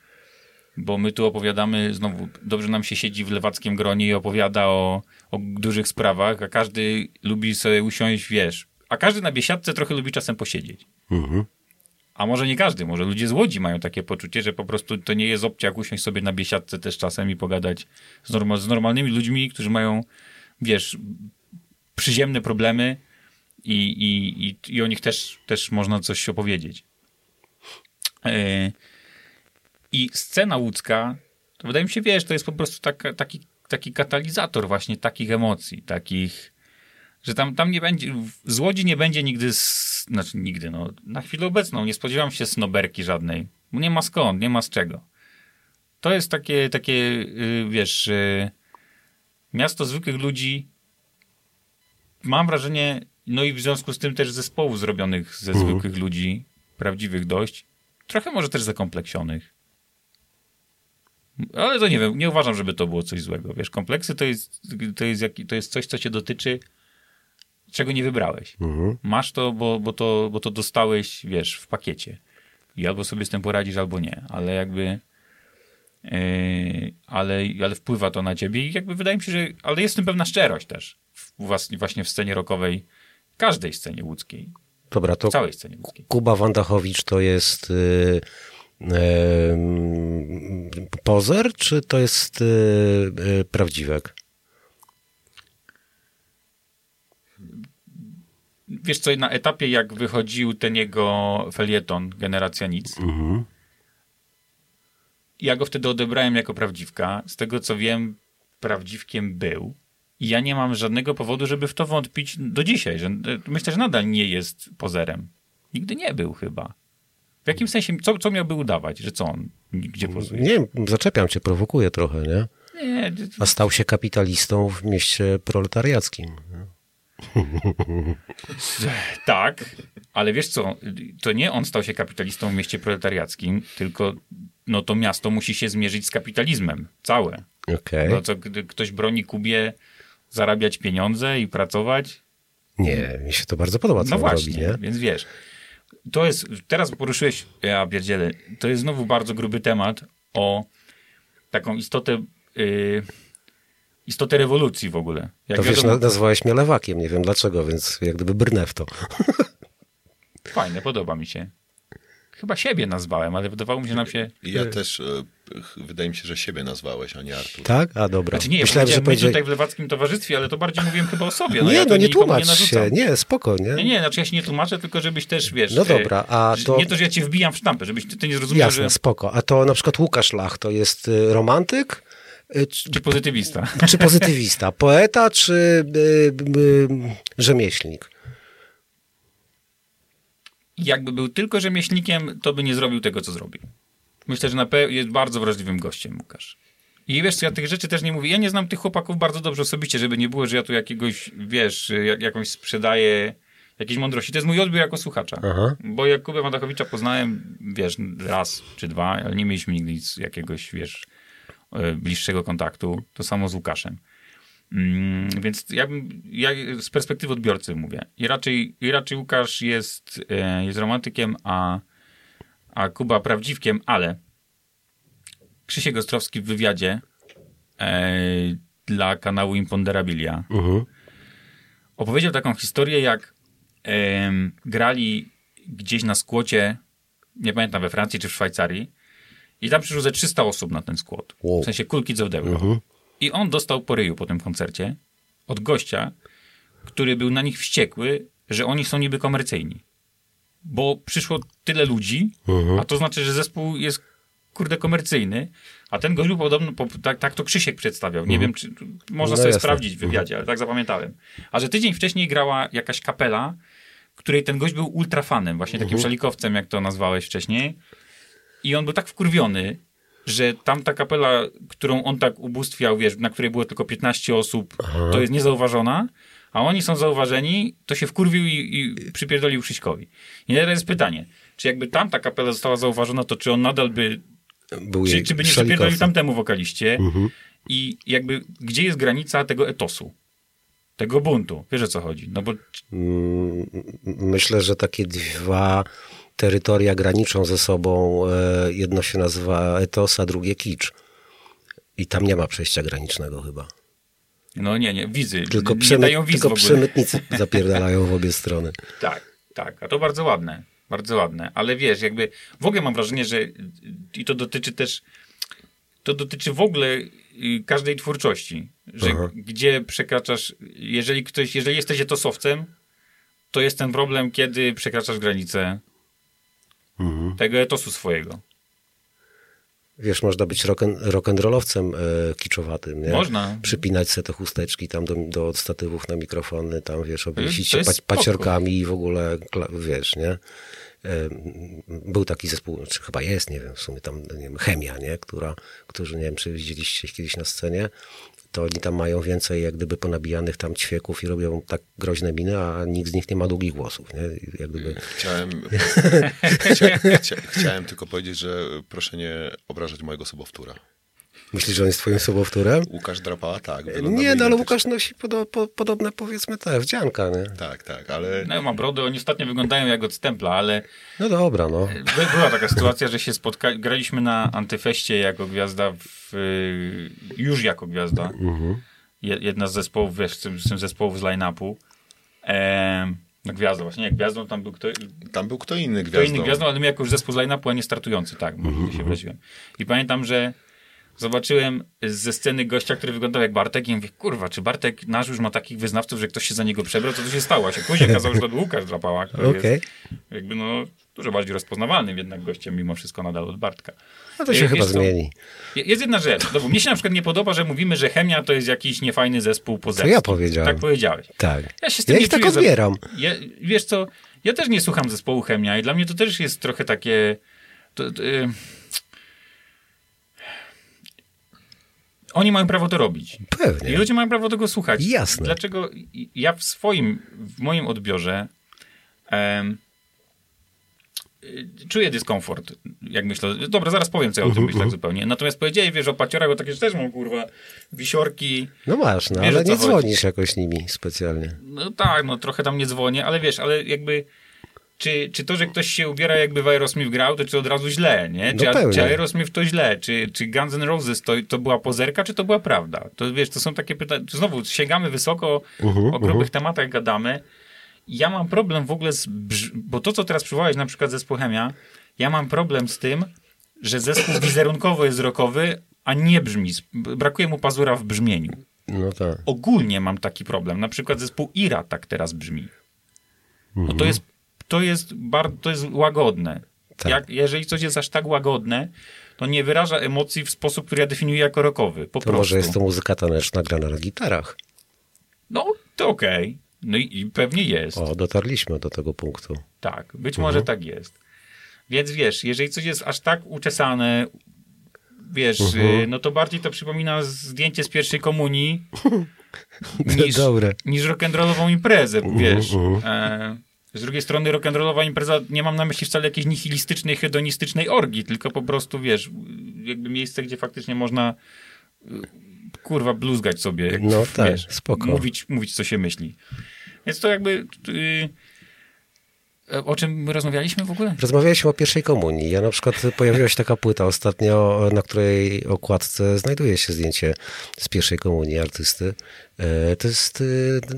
bo my tu opowiadamy, znowu dobrze nam się siedzi w lewackim gronie i opowiada o, o dużych sprawach, a każdy lubi sobie usiąść, wiesz, a każdy na biesiadce trochę lubi czasem posiedzieć. A może nie każdy, może ludzie z Łodzi mają takie poczucie, że po prostu to nie jest obciach usiąść sobie na biesiadce też czasem i pogadać z, normal, z normalnymi ludźmi, którzy mają, wiesz, przyziemne problemy i, i, i, i o nich też, też można coś opowiedzieć. E, I scena łódzka, to wydaje mi się, wiesz, to jest po prostu taka, taki, taki katalizator właśnie takich emocji, takich że tam, tam nie będzie, z Łodzi nie będzie nigdy, znaczy nigdy, no, na chwilę obecną nie spodziewam się snoberki żadnej, nie ma skąd, nie ma z czego. To jest takie, takie, y, wiesz, y, miasto zwykłych ludzi, mam wrażenie, no i w związku z tym też zespołów zrobionych ze zwykłych ludzi, prawdziwych dość, trochę może też zakompleksionych. Ale to nie wiem, nie uważam, żeby to było coś złego. Wiesz, kompleksy to jest, to jest, jaki, to jest coś, co cię dotyczy, czego nie wybrałeś. Masz to bo, bo to, bo to dostałeś, wiesz, w pakiecie. I albo sobie z tym poradzisz, albo nie. Ale jakby... Yy, ale, ale wpływa to na ciebie i jakby wydaje mi się, że... Ale jest w tym pewna szczerość też. W, właśnie w scenie rockowej każdej scenie łódzkiej. Dobra, to W całej scenie łódzkiej. Kuba Wandachowicz to jest y, y, pozer, czy to jest y, prawdziwek? Wiesz co, na etapie jak wychodził ten jego felieton Generacja Nic, ja go wtedy odebrałem jako prawdziwka. Z tego co wiem, prawdziwkiem był. I ja nie mam żadnego powodu, żeby w to wątpić do dzisiaj. Że, myślę, że nadal nie jest pozerem. Nigdy nie był chyba. W jakim sensie, co, co miałby udawać? Że co on, gdzie pozuje? Nie wiem, zaczepiam cię, prowokuję trochę, nie? Nie, A stał się kapitalistą w mieście proletariackim. <laughs> Tak, ale wiesz co, to nie on stał się kapitalistą w mieście proletariackim, tylko no to miasto musi się zmierzyć z kapitalizmem, całe. Okej. No co, gdy ktoś broni Kubie zarabiać pieniądze i pracować, Nie, mi się to bardzo podoba, co no on właśnie, robi, nie? więc wiesz, to jest, teraz poruszyłeś, ja pierdzielę, to jest znowu bardzo gruby temat o taką istotę, y, istotę rewolucji w ogóle. Jak To wiesz, wiadomo, na- nazwałeś mnie lewakiem, nie wiem dlaczego, więc jak gdyby brnę w to. fajne, podoba mi się. Chyba siebie nazwałem, ale wydawało mi się, że nam się... Ja też, e, wydaje mi się, że siebie nazwałeś, a nie Artur. Tak? A dobra. Znaczy nie, ja Myślałem, że powiedziałeś... tutaj w lewackim towarzystwie, ale to bardziej mówiłem chyba o sobie. No, Nie, ja no nie tłumacz narzucam. się. Nie, spoko, nie? Nie, nie, znaczy ja się nie tłumaczę, tylko żebyś też, wiesz... No e, dobra, a to- Nie to, że ja cię wbijam w sztampę, żebyś ty, ty nie zrozumiał, Jasne, że... spoko. A to na przykład Łukasz Lach to jest y, romantyk, y, czy, Czy pozytywista. <laughs> czy pozytywista? Poeta, czy y, y, rzemieślnik? Jakby był tylko rzemieślnikiem, to by nie zrobił tego, co zrobił. Myślę, że na pe- jest bardzo wrażliwym gościem, Łukasz. I wiesz, ja tych rzeczy też nie mówię. Ja nie znam tych chłopaków bardzo dobrze osobiście, żeby nie było, że ja tu jakiegoś, wiesz, jak, jakąś sprzedaję jakiejś mądrości. To jest mój odbiór jako słuchacza. Aha. Bo Jakubę Wandachowicza poznałem, wiesz, raz czy dwa, ale nie mieliśmy nigdy nic, jakiegoś, wiesz, e, bliższego kontaktu. To samo z Łukaszem. Mm, więc ja, ja z perspektywy odbiorcy mówię. I raczej, i raczej Łukasz jest, e, jest romantykiem, a, a Kuba prawdziwkiem, ale Krzysiek Ostrowski w wywiadzie e, dla kanału Imponderabilia Mhm. opowiedział taką historię, jak em, grali gdzieś na skłocie, nie pamiętam, we Francji czy w Szwajcarii i tam przyszło ze 300 osób na ten skłot. Wow. W sensie kulki z euro. Mhm. I on dostał po ryju po tym koncercie od gościa, który był na nich wściekły, że oni są niby komercyjni. Bo przyszło tyle ludzi, Mhm. a to znaczy, że zespół jest kurde komercyjny, a ten gość był podobno, po, tak, tak to Krzysiek przedstawiał. Nie wiem, czy można No sobie jasne. sprawdzić w wywiadzie, ale tak zapamiętałem. A że tydzień wcześniej grała jakaś kapela, której ten gość był ultrafanem, właśnie takim szalikowcem, jak to nazwałeś wcześniej. I on był tak wkurwiony, że tamta kapela, którą on tak ubóstwiał, wiesz, na której było tylko 15 osób, to jest niezauważona, a oni są zauważeni, to się wkurwił i, i przypierdolił Krzyśkowi. I teraz jest pytanie, czy jakby tamta kapela została zauważona, to czy on nadal by, Był czy, czy by nie przypierdolił tamtemu wokaliście? I jakby, gdzie jest granica tego etosu? Tego buntu. Wiesz o co chodzi? No bo Mm, Myślę, że takie dwa terytoria graniczą ze sobą. e, Jedno się nazywa etos, a drugie kicz. I tam nie ma przejścia granicznego chyba. No nie, nie, wizy. Tylko, nie przemy, dają wiz w tylko ogóle. przemytnicy <laughs> zapierdalają w obie strony. Tak, tak. A to bardzo ładne. Bardzo ładne. Ale wiesz, jakby w ogóle mam wrażenie, że i to dotyczy też to dotyczy w ogóle y, każdej twórczości, że Aha. gdzie przekraczasz, jeżeli ktoś, jeżeli jesteś etosowcem, to jest ten problem, kiedy przekraczasz granicę Mhm. tego etosu swojego. Wiesz, można być rock'n- rock'n'rollowcem e, kiczowatym, nie? Można. Przypinać sobie te chusteczki tam do, do statywów na mikrofony, tam wiesz, obwiesić się paciorkami i w ogóle, wiesz, nie? E, Był taki zespół, czy chyba jest, nie wiem, w sumie tam, nie wiem, Chemia, nie? Która, którzy, nie wiem, czy widzieliście kiedyś na scenie, to oni tam mają więcej jak gdyby ponabijanych tam ćwieków i robią tak groźne miny, a nikt z nich nie ma długich włosów, nie? Jak gdyby... Chciałem, <laughs> <laughs> chcia, chcia, chciałem tylko powiedzieć, że proszę nie obrażać mojego sobowtóra. Myślisz, że on jest twoim sobowtórem? Łukasz Drapała, tak. Nie, no ale. Łukasz nosi podo, po, podobne, powiedzmy, te wdzianka, nie? Tak, tak, ale No ma brody, oni ostatnio wyglądają jak od stempla, ale No dobra, no. By- Była taka sytuacja, że się spotka... graliśmy na Antyfeście jako gwiazda, w, y, już jako gwiazda. Je- Jedna z zespołów, wiesz, z tym, z tym zespołów z line-upu. Em, No gwiazdą, właśnie jak gwiazdą tam był kto, Tam był kto inny kto gwiazdą. inny gwiazdą, ale my jako już zespół z line-upu, a nie startujący, tak, mm się wyraziłem. I pamiętam, że zobaczyłem ze sceny gościa, który wyglądał jak Bartek i mówię, kurwa, czy Bartek nasz już ma takich wyznawców, że ktoś się za niego przebrał, co tu się stało? A się później okazało, że to był Łukasz Drapała, który Okej. jest jakby no dużo bardziej rozpoznawalnym jednak gościem mimo wszystko nadal od Bartka. No to się Wiesz chyba co? zmieni. Je- Jest jedna rzecz. No, bo mnie się na przykład nie podoba, że mówimy, że chemia to jest jakiś niefajny zespół pozewski. ja powiedziałem. Tak powiedziałeś. Tak. Ja się z tym Ja nie ich tak czuję za- odbieram. Ja, wiesz co, ja też nie słucham zespołu chemia i dla mnie to też jest trochę takie... To, to, Oni mają prawo to robić. Pewnie. I ludzie mają prawo tego słuchać. Jasne. Dlaczego ja w swoim, w moim odbiorze em, y, czuję dyskomfort, jak myślę. Dobra, zaraz powiem, co ja o Mhm, tym myślę zupełnie. Natomiast powiedziałeś, wiesz, o paciorach, bo takie też mam, kurwa, wisiorki. No masz, no, Wiesz, ale nie chodzi. dzwonisz jakoś nimi specjalnie. No tak, no trochę tam nie dzwonię, ale wiesz, ale jakby... Czy, czy to, że ktoś się ubiera jakby w Aerosmith grał, to czy od razu źle, nie? No Czy, pewnie. czy Aerosmith to źle? Czy, czy Guns N' Roses to, to była pozerka, czy to była prawda? To wiesz, to są takie pytania. Znowu, sięgamy wysoko, Mhm, o grubych tematach gadamy. Ja mam problem w ogóle z... Brz... Bo to, co teraz przywołałeś, na przykład zespół Chemia, ja mam problem z tym, że zespół wizerunkowo jest rockowy, a nie brzmi. Brakuje mu pazura w brzmieniu. No tak. Ogólnie mam taki problem. Na przykład zespół Ira tak teraz brzmi. No Mhm. to jest, to jest, bar, to jest łagodne. Tak. Jak, jeżeli coś jest aż tak łagodne, to nie wyraża emocji w sposób, który ja definiuję jako rockowy. Po To prostu. może jest to muzyka taneczna grana na gitarach. No, to okej. No i, i pewnie jest. O, dotarliśmy do tego punktu. Tak, być może tak jest. Więc wiesz, jeżeli coś jest aż tak uczesane, wiesz, y, no to bardziej to przypomina zdjęcie z pierwszej komunii <laughs> niż, Dobre. niż rock'n'rollową imprezę, wiesz. E, z drugiej strony rock'n'rollowa impreza, nie mam na myśli wcale jakiejś nihilistycznej, hedonistycznej orgii, tylko po prostu, wiesz, jakby miejsce, gdzie faktycznie można y, kurwa bluzgać sobie. jak- No tak, wiesz, spoko. Mówić, mówić, co się myśli. Więc to jakby... y, o czym my rozmawialiśmy w ogóle? Rozmawialiśmy o pierwszej komunii. Ja na przykład pojawiła się taka płyta ostatnio, na której okładce znajduje się zdjęcie z pierwszej komunii artysty. To jest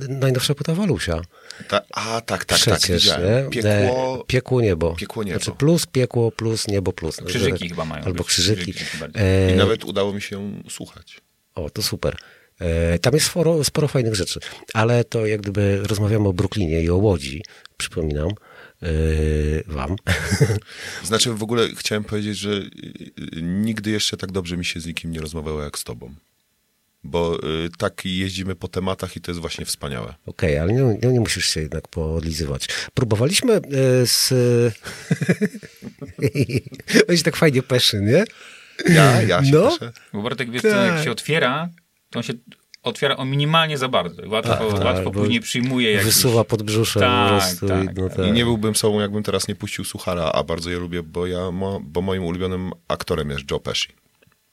najnowsza płyta Walusia. Ta, a, tak, tak, tak, Przecież, widziałem. nie? Piekło, E, Piekło niebo. Piekło niebo. Znaczy plus, piekło, plus, niebo, plus. Krzyżyki chyba mają Albo krzyżyki. Krzyżyki. E, I nawet udało mi się słuchać. O, to super. E, Tam jest sporo, sporo fajnych rzeczy, ale to jak gdyby rozmawiamy o Brooklynie i o Łodzi, przypominam e, wam. <laughs> Znaczy w ogóle chciałem powiedzieć, że y, nigdy jeszcze tak dobrze mi się z nikim nie rozmawiało jak z tobą. Bo y, tak jeździmy po tematach i to jest właśnie wspaniałe. Okej, ale nie, nie, nie musisz się jednak podlizywać. Próbowaliśmy e, z... <laughs> Będzie tak fajnie peszy, nie? Ja, ja się No. cieszę. Bo Bartek, wiesz co, Tak. jak się otwiera, to on się otwiera o minimalnie za bardzo. Łatwo, Tak, tak, łatwo później przyjmuje jakiś... Wysuwa pod brzuszem Tak, po prostu. tak, i, no tak. tak. I nie byłbym sobą, jakbym teraz nie puścił Suchara, a bardzo je lubię, bo, ja, mo, bo moim ulubionym aktorem jest Joe Pesci.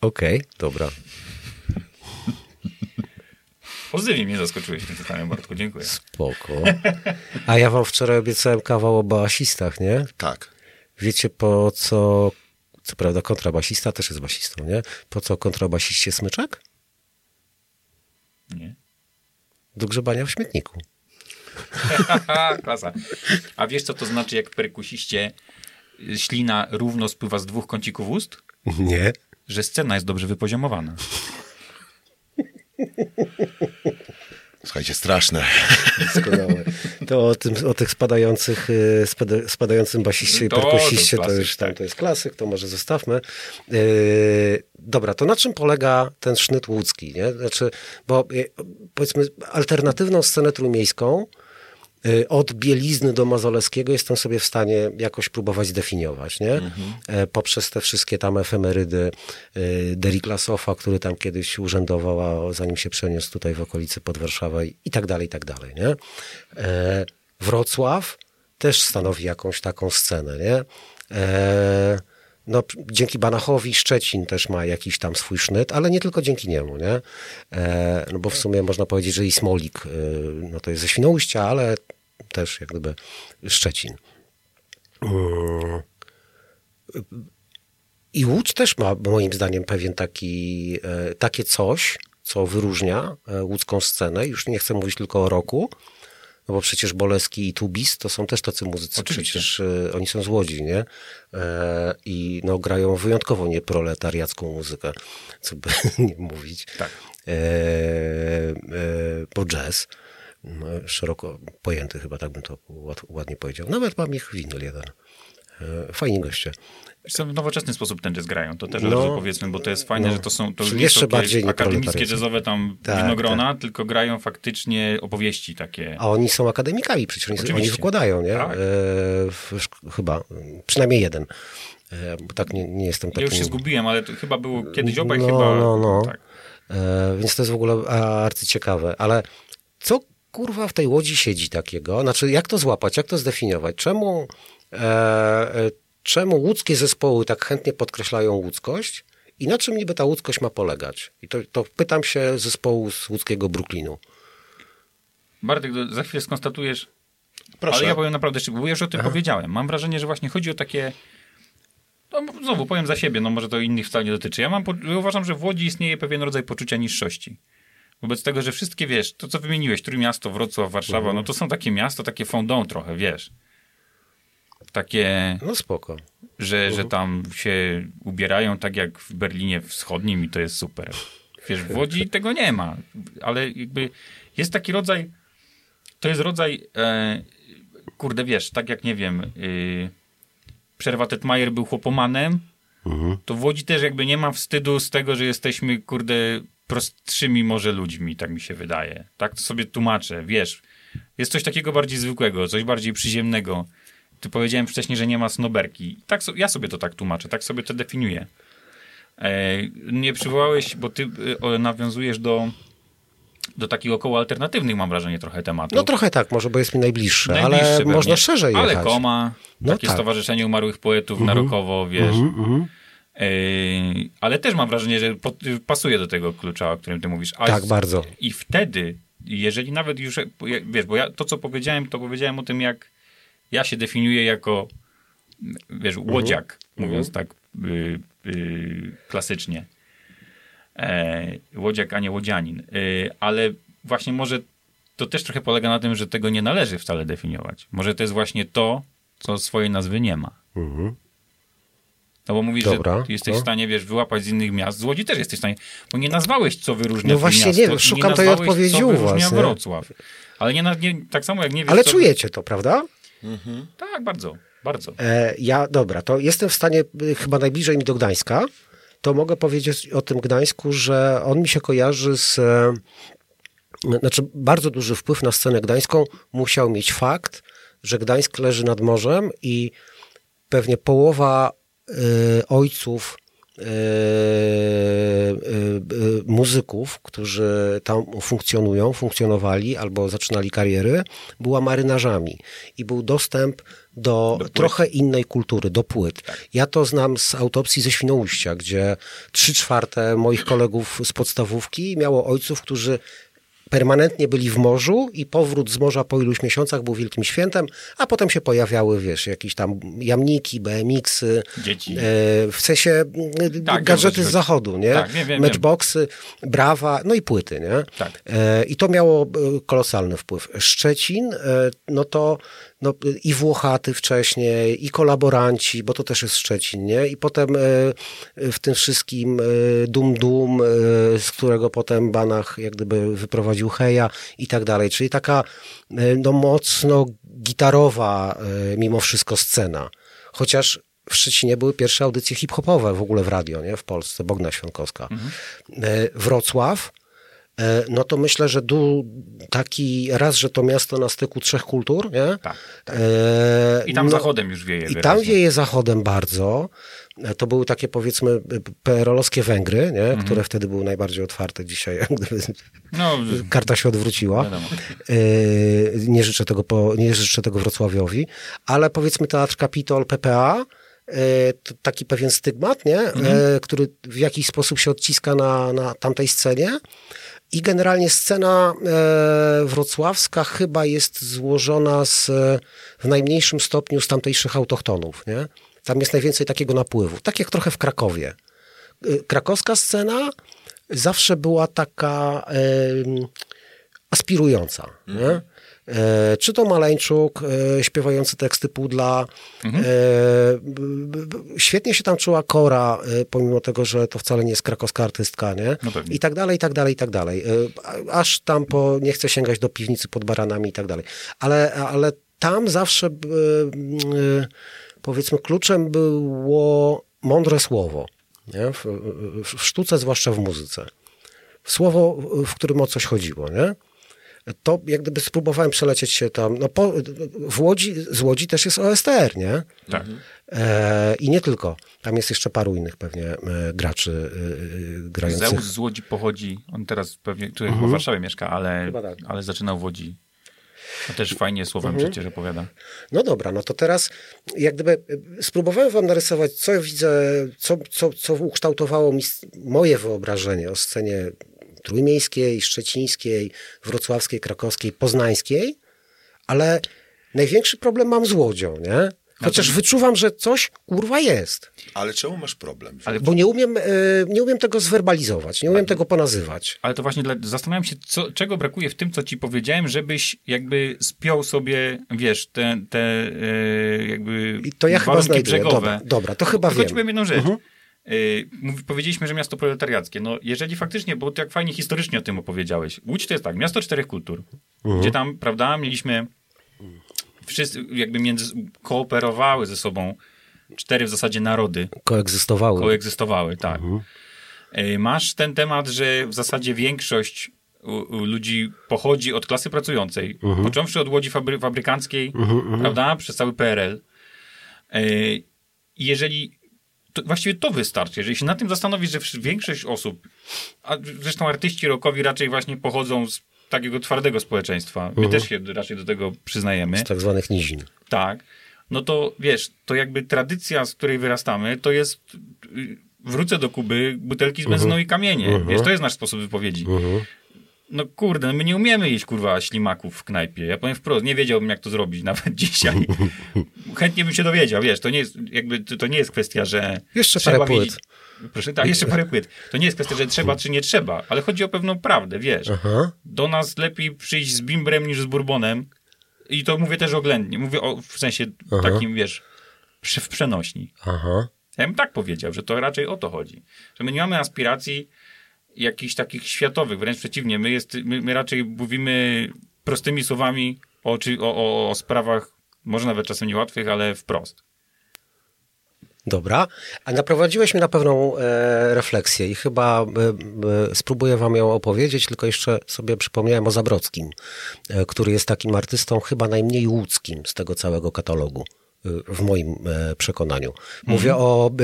Okej, dobra. Pozytywnie mnie zaskoczyłeś tym pytaniem, Bartku, dziękuję. Spoko. A ja wam wczoraj obiecałem kawał o basistach, nie? Tak. Wiecie po co, co prawda kontrabasista też jest basistą, nie? Po co kontrabasiście smyczek? Nie? Do grzebania w śmietniku. <laughs> Klasa. A wiesz, co to znaczy, jak w perkusiście y, ślina równo spływa z dwóch kącików ust? Nie? Że scena jest dobrze wypoziomowana. Słuchajcie, straszne. Doskonałe. To o, tym, o tych spadających, y, spada, spadającym basiście i perkusiście, to, już tam tak. to jest klasyk, to może zostawmy. Yy, dobra, to na czym polega ten sznyt łódzki? Nie? Znaczy, bo y, powiedzmy alternatywną scenę trójmiejską od Bielizny do Mazoleskiego jestem sobie w stanie jakoś próbować zdefiniować, nie? E, Poprzez te wszystkie tam efemerydy y, Derikla Sofa, który tam kiedyś urzędował, zanim się przeniósł tutaj w okolicy pod Warszawę i, tak dalej, i tak dalej, nie? E, Wrocław też stanowi jakąś taką scenę, nie? E, no, dzięki Banachowi Szczecin też ma jakiś tam swój sznyt, ale nie tylko dzięki niemu, nie? E, no bo w sumie można powiedzieć, że i Smolik, y, no to jest ze Świnoujścia, ale też jak gdyby Szczecin. I Łódź też ma moim zdaniem pewien taki, e, takie coś, co wyróżnia e, łódzką scenę. Już nie chcę mówić tylko o roku, No bo przecież Boleski i Tubis to są też tacy muzycy. Oczywiście. Przecież e, oni są z Łodzi, nie? I no, grają wyjątkowo nieproletariacką muzykę, co by <laughs> nie mówić. Tak. E, e, bo jazz, szeroko pojęty chyba, tak bym to ład, ładnie powiedział. Nawet mam ich winyl jeden. E, fajni goście. W nowoczesny sposób ten jazz grają, to też No. powiedzmy, bo to jest fajne, No. że to są to nie jeszcze bardziej akademickie jazzowe tam Tak, winogrona, tylko grają faktycznie opowieści takie. A oni są akademikami, przecież oni, Oczywiście. oni wykładają, nie? Tak. E, w, chyba, przynajmniej jeden. E, bo tak nie, nie jestem Ja takim... już się zgubiłem, ale to chyba było kiedyś obaj no, chyba... No, no, Tak. E, więc to jest w ogóle arcyciekawe. Ale co kurwa w tej łodzi siedzi takiego? Znaczy, jak to złapać, jak to zdefiniować? Czemu, e, e, czemu łódzkie zespoły tak chętnie podkreślają łódzkość? I na czym niby ta łódzkość ma polegać? I to, to pytam się zespołu z łódzkiego Brooklynu. Bartek, za chwilę skonstatujesz, Proszę. ale ja powiem naprawdę szybko, bo już o tym powiedziałem. Mam wrażenie, że właśnie chodzi o takie... No, znowu powiem za siebie, no może to innych wcale nie dotyczy. Ja mam, ja uważam, że w Łodzi istnieje pewien rodzaj poczucia niższości. Wobec tego, że wszystkie, wiesz, to co wymieniłeś, Trójmiasto, Wrocław, Warszawa, no to są takie miasta, takie fondant trochę, wiesz. Takie, No spoko. że, że tam się ubierają tak jak w Berlinie Wschodnim i to jest super. Wiesz, w Łodzi <laughs> tego nie ma, ale jakby jest taki rodzaj, to jest rodzaj, e, kurde, wiesz, tak jak, nie wiem, y, Przerwa Tetmajer był chłopomanem, to w Łodzi też jakby nie ma wstydu z tego, że jesteśmy, kurde, prostszymi może ludźmi, tak mi się wydaje. Tak to sobie tłumaczę, wiesz. Jest coś takiego bardziej zwykłego, coś bardziej przyziemnego. Ty powiedziałem wcześniej, że nie ma snoberki. Tak, so, ja sobie to tak tłumaczę, tak sobie to definiuję. E, nie przywołałeś, bo ty e, nawiązujesz do, do takich około alternatywnych, mam wrażenie, trochę tematów. No trochę tak, może, bo jest mi najbliższe, Najbliższe ale pewnie. można szerzej Ale jechać. Koma, No takie tak. Stowarzyszenie Umarłych Poetów na Rokowo, wiesz. Mhm, Yy, ale też mam wrażenie, że pod, pasuje do tego klucza, o którym ty mówisz. A Tak, bardzo. I wtedy, jeżeli nawet już, wiesz, bo ja to, co powiedziałem, to powiedziałem o tym, jak ja się definiuję jako, wiesz, łodziak, mówiąc tak y, y, klasycznie. E, łodziak, a nie łodzianin. Y, ale właśnie może to też trochę polega na tym, że tego nie należy wcale definiować. Może to jest właśnie to, co swojej nazwy nie ma. No bo mówisz, Dobra, że ty jesteś no. w stanie, wiesz, wyłapać z innych miast. Z Łodzi też jesteś w stanie, bo nie nazwałeś, co wyróżnia No właśnie miasto, nie szukam tej nazwałeś, odpowiedzi co u was, nie? Wrocław. Ale nie, na- nie, tak samo jak nie wiesz, Ale co... czujecie to, prawda? Tak, bardzo, bardzo. E, ja, dobra, to jestem w stanie, y, chyba najbliżej mi do Gdańska, to mogę powiedzieć o tym Gdańsku, że on mi się kojarzy z... E, znaczy, bardzo duży wpływ na scenę gdańską musiał mieć fakt, że Gdańsk leży nad morzem i pewnie połowa ojców y, y, y, muzyków, którzy tam funkcjonują, funkcjonowali albo zaczynali kariery, była marynarzami i był dostęp do, płyt. trochę innej kultury, do płyt. Ja to znam z autopsji ze Świnoujścia, gdzie trzy czwarte moich kolegów z podstawówki miało ojców, którzy permanentnie byli w morzu i powrót z morza po iluś miesiącach był wielkim świętem, a potem się pojawiały, wiesz, jakieś tam jamniki, BMX-y. Dzieci. E, w sensie ci gadżety z zachodu, nie? Tak, wiem, wiem, Matchboxy, brawa, no i płyty, nie? Tak. E, I to miało e, kolosalny wpływ. Szczecin, e, no to no, i Włochaty wcześniej, i kolaboranci, bo to też jest Szczecin, nie? I potem e, w tym wszystkim e, Dum Dum, e, z którego potem Banach jak gdyby wyprowadził Heja i tak dalej. Czyli taka no, mocno gitarowa mimo wszystko scena. Chociaż w Szczecinie były pierwsze audycje hip-hopowe w ogóle w radio, nie? W Polsce, Bogna Świątkowska. E, Wrocław, no to myślę, że du, taki raz, że to miasto na styku trzech kultur, nie? Tak, E, I tam no, zachodem już wieje I tam wyraźnie. wieje zachodem bardzo. E, To były takie powiedzmy PRL-owskie Węgry, nie? Mhm. które wtedy były najbardziej otwarte. Dzisiaj <laughs> gdyby No, karta się odwróciła. Wiadomo. E, Nie życzę tego, po, nie życzę tego Wrocławiowi, ale powiedzmy Teatr Kapitol, PPA, e, taki pewien stygmat, nie? E, który w jakiś sposób się odciska na, na tamtej scenie. I generalnie scena e, wrocławska chyba jest złożona z, e, w najmniejszym stopniu z tamtejszych autochtonów. Nie? Tam jest najwięcej takiego napływu, tak jak trochę w Krakowie. E, Krakowska scena zawsze była taka aspirująca. Nie? E, czy to Maleńczuk, e, śpiewający teksty Pudla. Mhm. E, świetnie się tam czuła Kora, pomimo tego, że to wcale nie jest krakowska artystka, nie? No. I tak dalej, i tak dalej, i tak dalej. Aż tam po, nie chcę sięgać do piwnicy pod baranami i tak dalej. Ale, ale tam zawsze, powiedzmy, kluczem było mądre słowo. Nie? W, w, w sztuce, zwłaszcza w muzyce. Słowo, w którym o coś chodziło, nie? To jak gdyby spróbowałem przelecieć się tam. No po, w Łodzi, z Łodzi też jest OSTR, nie? Tak. E, I nie tylko. Tam jest jeszcze paru innych pewnie e, graczy e, grających. Zeus z Łodzi pochodzi, on teraz pewnie, tutaj w Warszawie mieszka, ale, Mhm. Tak. ale zaczynał w Łodzi. A też fajnie słowem Mhm. przecież opowiada. No dobra, no to teraz jak gdyby e, spróbowałem wam narysować, co widzę, co, co, co ukształtowało mi moje wyobrażenie o scenie trójmiejskiej, szczecińskiej, wrocławskiej, krakowskiej, poznańskiej, ale największy problem mam z Łodzią, nie? Chociaż wyczuwam, że coś kurwa jest. Ale czemu masz problem? Ale, Bo nie umiem, e, nie umiem tego zwerbalizować, nie umiem tego ponazywać. ale to właśnie dla, zastanawiam się, co, czego brakuje w tym, co ci powiedziałem, żebyś jakby spiął sobie, wiesz, te, te e, jakby I to ja chyba znajduję. brzegowe. Dobra, dobra, to chyba Tylko wiem. ci powiem jedną rzecz. Y, mówi- powiedzieliśmy, że miasto proletariackie. No, jeżeli faktycznie, bo to jak fajnie historycznie o tym opowiedziałeś. Łódź to jest tak, miasto czterech kultur, gdzie tam, prawda, mieliśmy wszyscy jakby między, kooperowały ze sobą cztery w zasadzie narody, Koegzystowały. koegzystowały, tak. Y, Masz ten temat, że w zasadzie większość u, u ludzi pochodzi od klasy pracującej, począwszy od łodzi fabry, fabrykanckiej, prawda, przez cały PRL. Y, jeżeli to, właściwie to wystarczy. Jeżeli się na tym zastanowić, że większość osób, a zresztą artyści rockowi raczej właśnie pochodzą z takiego twardego społeczeństwa, my też się raczej do tego przyznajemy, z tak zwanych nizin. tak, no to wiesz, to jakby tradycja, z której wyrastamy, to jest y, wrócę do Kuby, butelki z benzyną i kamienie. Wiesz, to jest nasz sposób wypowiedzi. No kurde, my nie umiemy jeść kurwa ślimaków w knajpie. Ja powiem wprost, nie wiedziałbym jak to zrobić <laughs> nawet dzisiaj. Chętnie bym się dowiedział, wiesz, to nie jest jakby, to, to nie jest kwestia, że Jeszcze parę płyt. wiedzieć- Proszę, tak, jeszcze parę płyt. To nie jest kwestia, że trzeba czy nie trzeba, ale chodzi o pewną prawdę, wiesz. Aha. Do nas lepiej przyjść z bimbrem niż z bourbonem. I to mówię też oględnie. Mówię o, w sensie Aha. takim, wiesz, przy, w przenośni. Aha. Ja bym tak powiedział, że to raczej o to chodzi. Że my nie mamy aspiracji jakichś takich światowych, wręcz przeciwnie. My, jest, my, my raczej mówimy prostymi słowami o, o, o, sprawach, może nawet czasem niełatwych, ale wprost. Dobra, a naprowadziłeś mnie na pewną e, refleksję i chyba e, e, spróbuję wam ją opowiedzieć, tylko jeszcze sobie przypomniałem o Zabrockim, e, który jest takim artystą chyba najmniej łódzkim z tego całego katalogu, w moim e, przekonaniu. Mówię o e,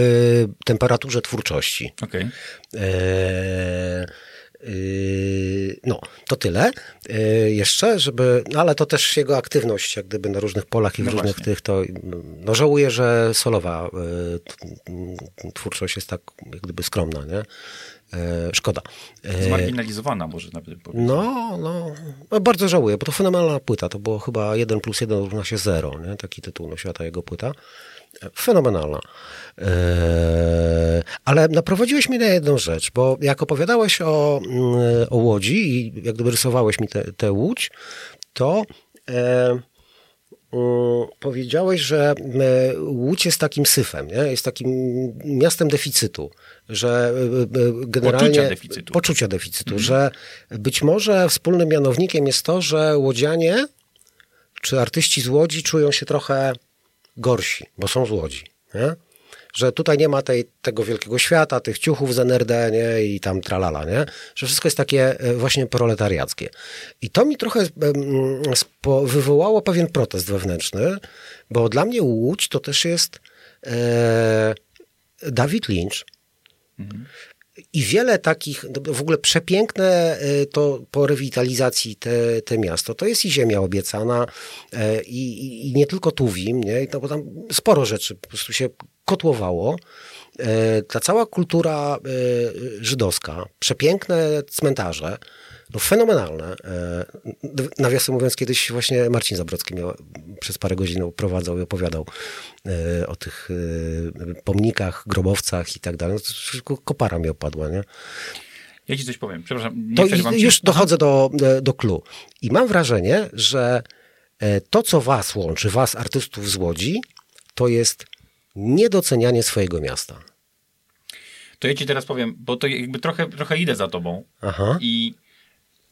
temperaturze twórczości. Okej. E, Yy, No, to tyle. Jeszcze, żeby, no ale to też jego aktywność, jak gdyby na różnych polach i w No różnych właśnie. tych, to no żałuję, że solowa twórczość jest tak jak gdyby skromna, nie? Yy, Szkoda. Yy, Zmarginalizowana może nawet powiedzieć. No, no, no, bardzo żałuję, bo to fenomenalna płyta. To było chyba 1 plus 1 równa się 0, nie? Taki tytuł nosiła ta jego płyta. E, Fenomenalna. Ale naprowadziłeś mnie na jedną rzecz, bo jak opowiadałeś o, mm, o Łodzi i jak gdyby rysowałeś mi tę Łódź, to e, powiedziałeś, że e, Łódź jest takim syfem, nie? jest takim miastem deficytu, że e, e, generalnie... Poczucia deficytu. Poczucia deficytu, że być może wspólnym mianownikiem jest to, że łodzianie czy artyści z Łodzi czują się trochę gorsi, bo są z Łodzi. Nie? Że tutaj nie ma tej, tego wielkiego świata, tych ciuchów z NRD nie? i tam tralala, nie? że wszystko jest takie e, właśnie proletariackie. I to mi trochę wywołało pewien protest wewnętrzny, bo dla mnie Łódź to też jest e, David Lynch, i wiele takich, w ogóle przepiękne y, to po rewitalizacji te, te miasto, to jest i ziemia obiecana e, i, i, i nie tylko Tuwim, nie? No bo tam sporo rzeczy po prostu się kotłowało. E, Ta cała kultura e, żydowska, przepiękne cmentarze, no fenomenalne. E, Nawiasem mówiąc, kiedyś właśnie Marcin Zabrocki miał, przez parę godzin oprowadzał i opowiadał e, o tych e, pomnikach, grobowcach i tak dalej. No kopara mi opadła, nie? Ja ci coś powiem, przepraszam, nie To już dochodzę do, do clue. I mam wrażenie, że to, co was łączy, was, artystów z Łodzi, to jest niedocenianie swojego miasta. To ja ci teraz powiem, bo to jakby trochę, trochę idę za tobą. Aha. I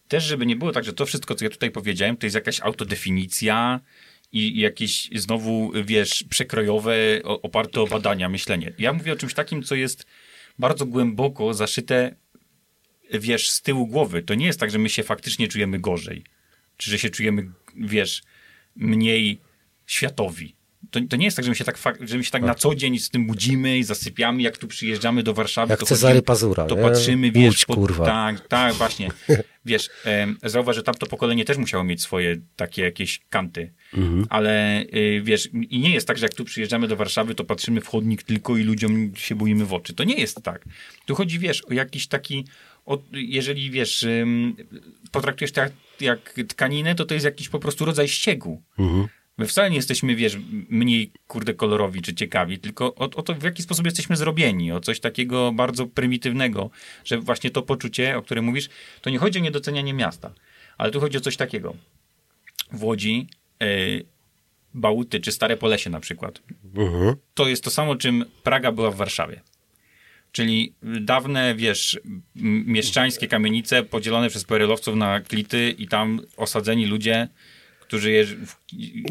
też, żeby nie było tak, że to wszystko, co ja tutaj powiedziałem, to jest jakaś autodefinicja i jakieś znowu, wiesz, przekrojowe, oparte o badania, myślenie. Ja mówię o czymś takim, co jest bardzo głęboko zaszyte, wiesz, z tyłu głowy. To nie jest tak, że my się faktycznie czujemy gorzej. Czy że się czujemy, wiesz, mniej światowi. To, to nie jest tak, że my się tak, że my się tak na co dzień z tym budzimy i zasypiamy, jak tu przyjeżdżamy do Warszawy. Jak to Cezary Pazura, To nie? patrzymy, wiesz, Łódź, kurwa. tak, tak, właśnie. <laughs> Wiesz, em, zauważ, że tamto pokolenie też musiało mieć swoje takie jakieś kanty. Mhm. Ale y, wiesz, i nie jest tak, że jak tu przyjeżdżamy do Warszawy, to patrzymy w chodnik tylko i ludziom się boimy w oczy. To nie jest tak. Tu chodzi, wiesz, o jakiś taki, jeżeli wiesz, potraktujesz to jak, jak tkaninę, to to jest jakiś po prostu rodzaj ściegu. My wcale nie jesteśmy, wiesz, mniej, kurde, kolorowi czy ciekawi, tylko o, o to, w jaki sposób jesteśmy zrobieni, o coś takiego bardzo prymitywnego, że właśnie to poczucie, o którym mówisz, to nie chodzi o niedocenianie miasta, ale tu chodzi o coś takiego. W Łodzi y, Bałuty czy Stare Polesie na przykład, to jest to samo, czym Praga była w Warszawie. Czyli dawne, wiesz, mieszczańskie kamienice podzielone przez perelowców na klity i tam osadzeni ludzie, którzy je, w-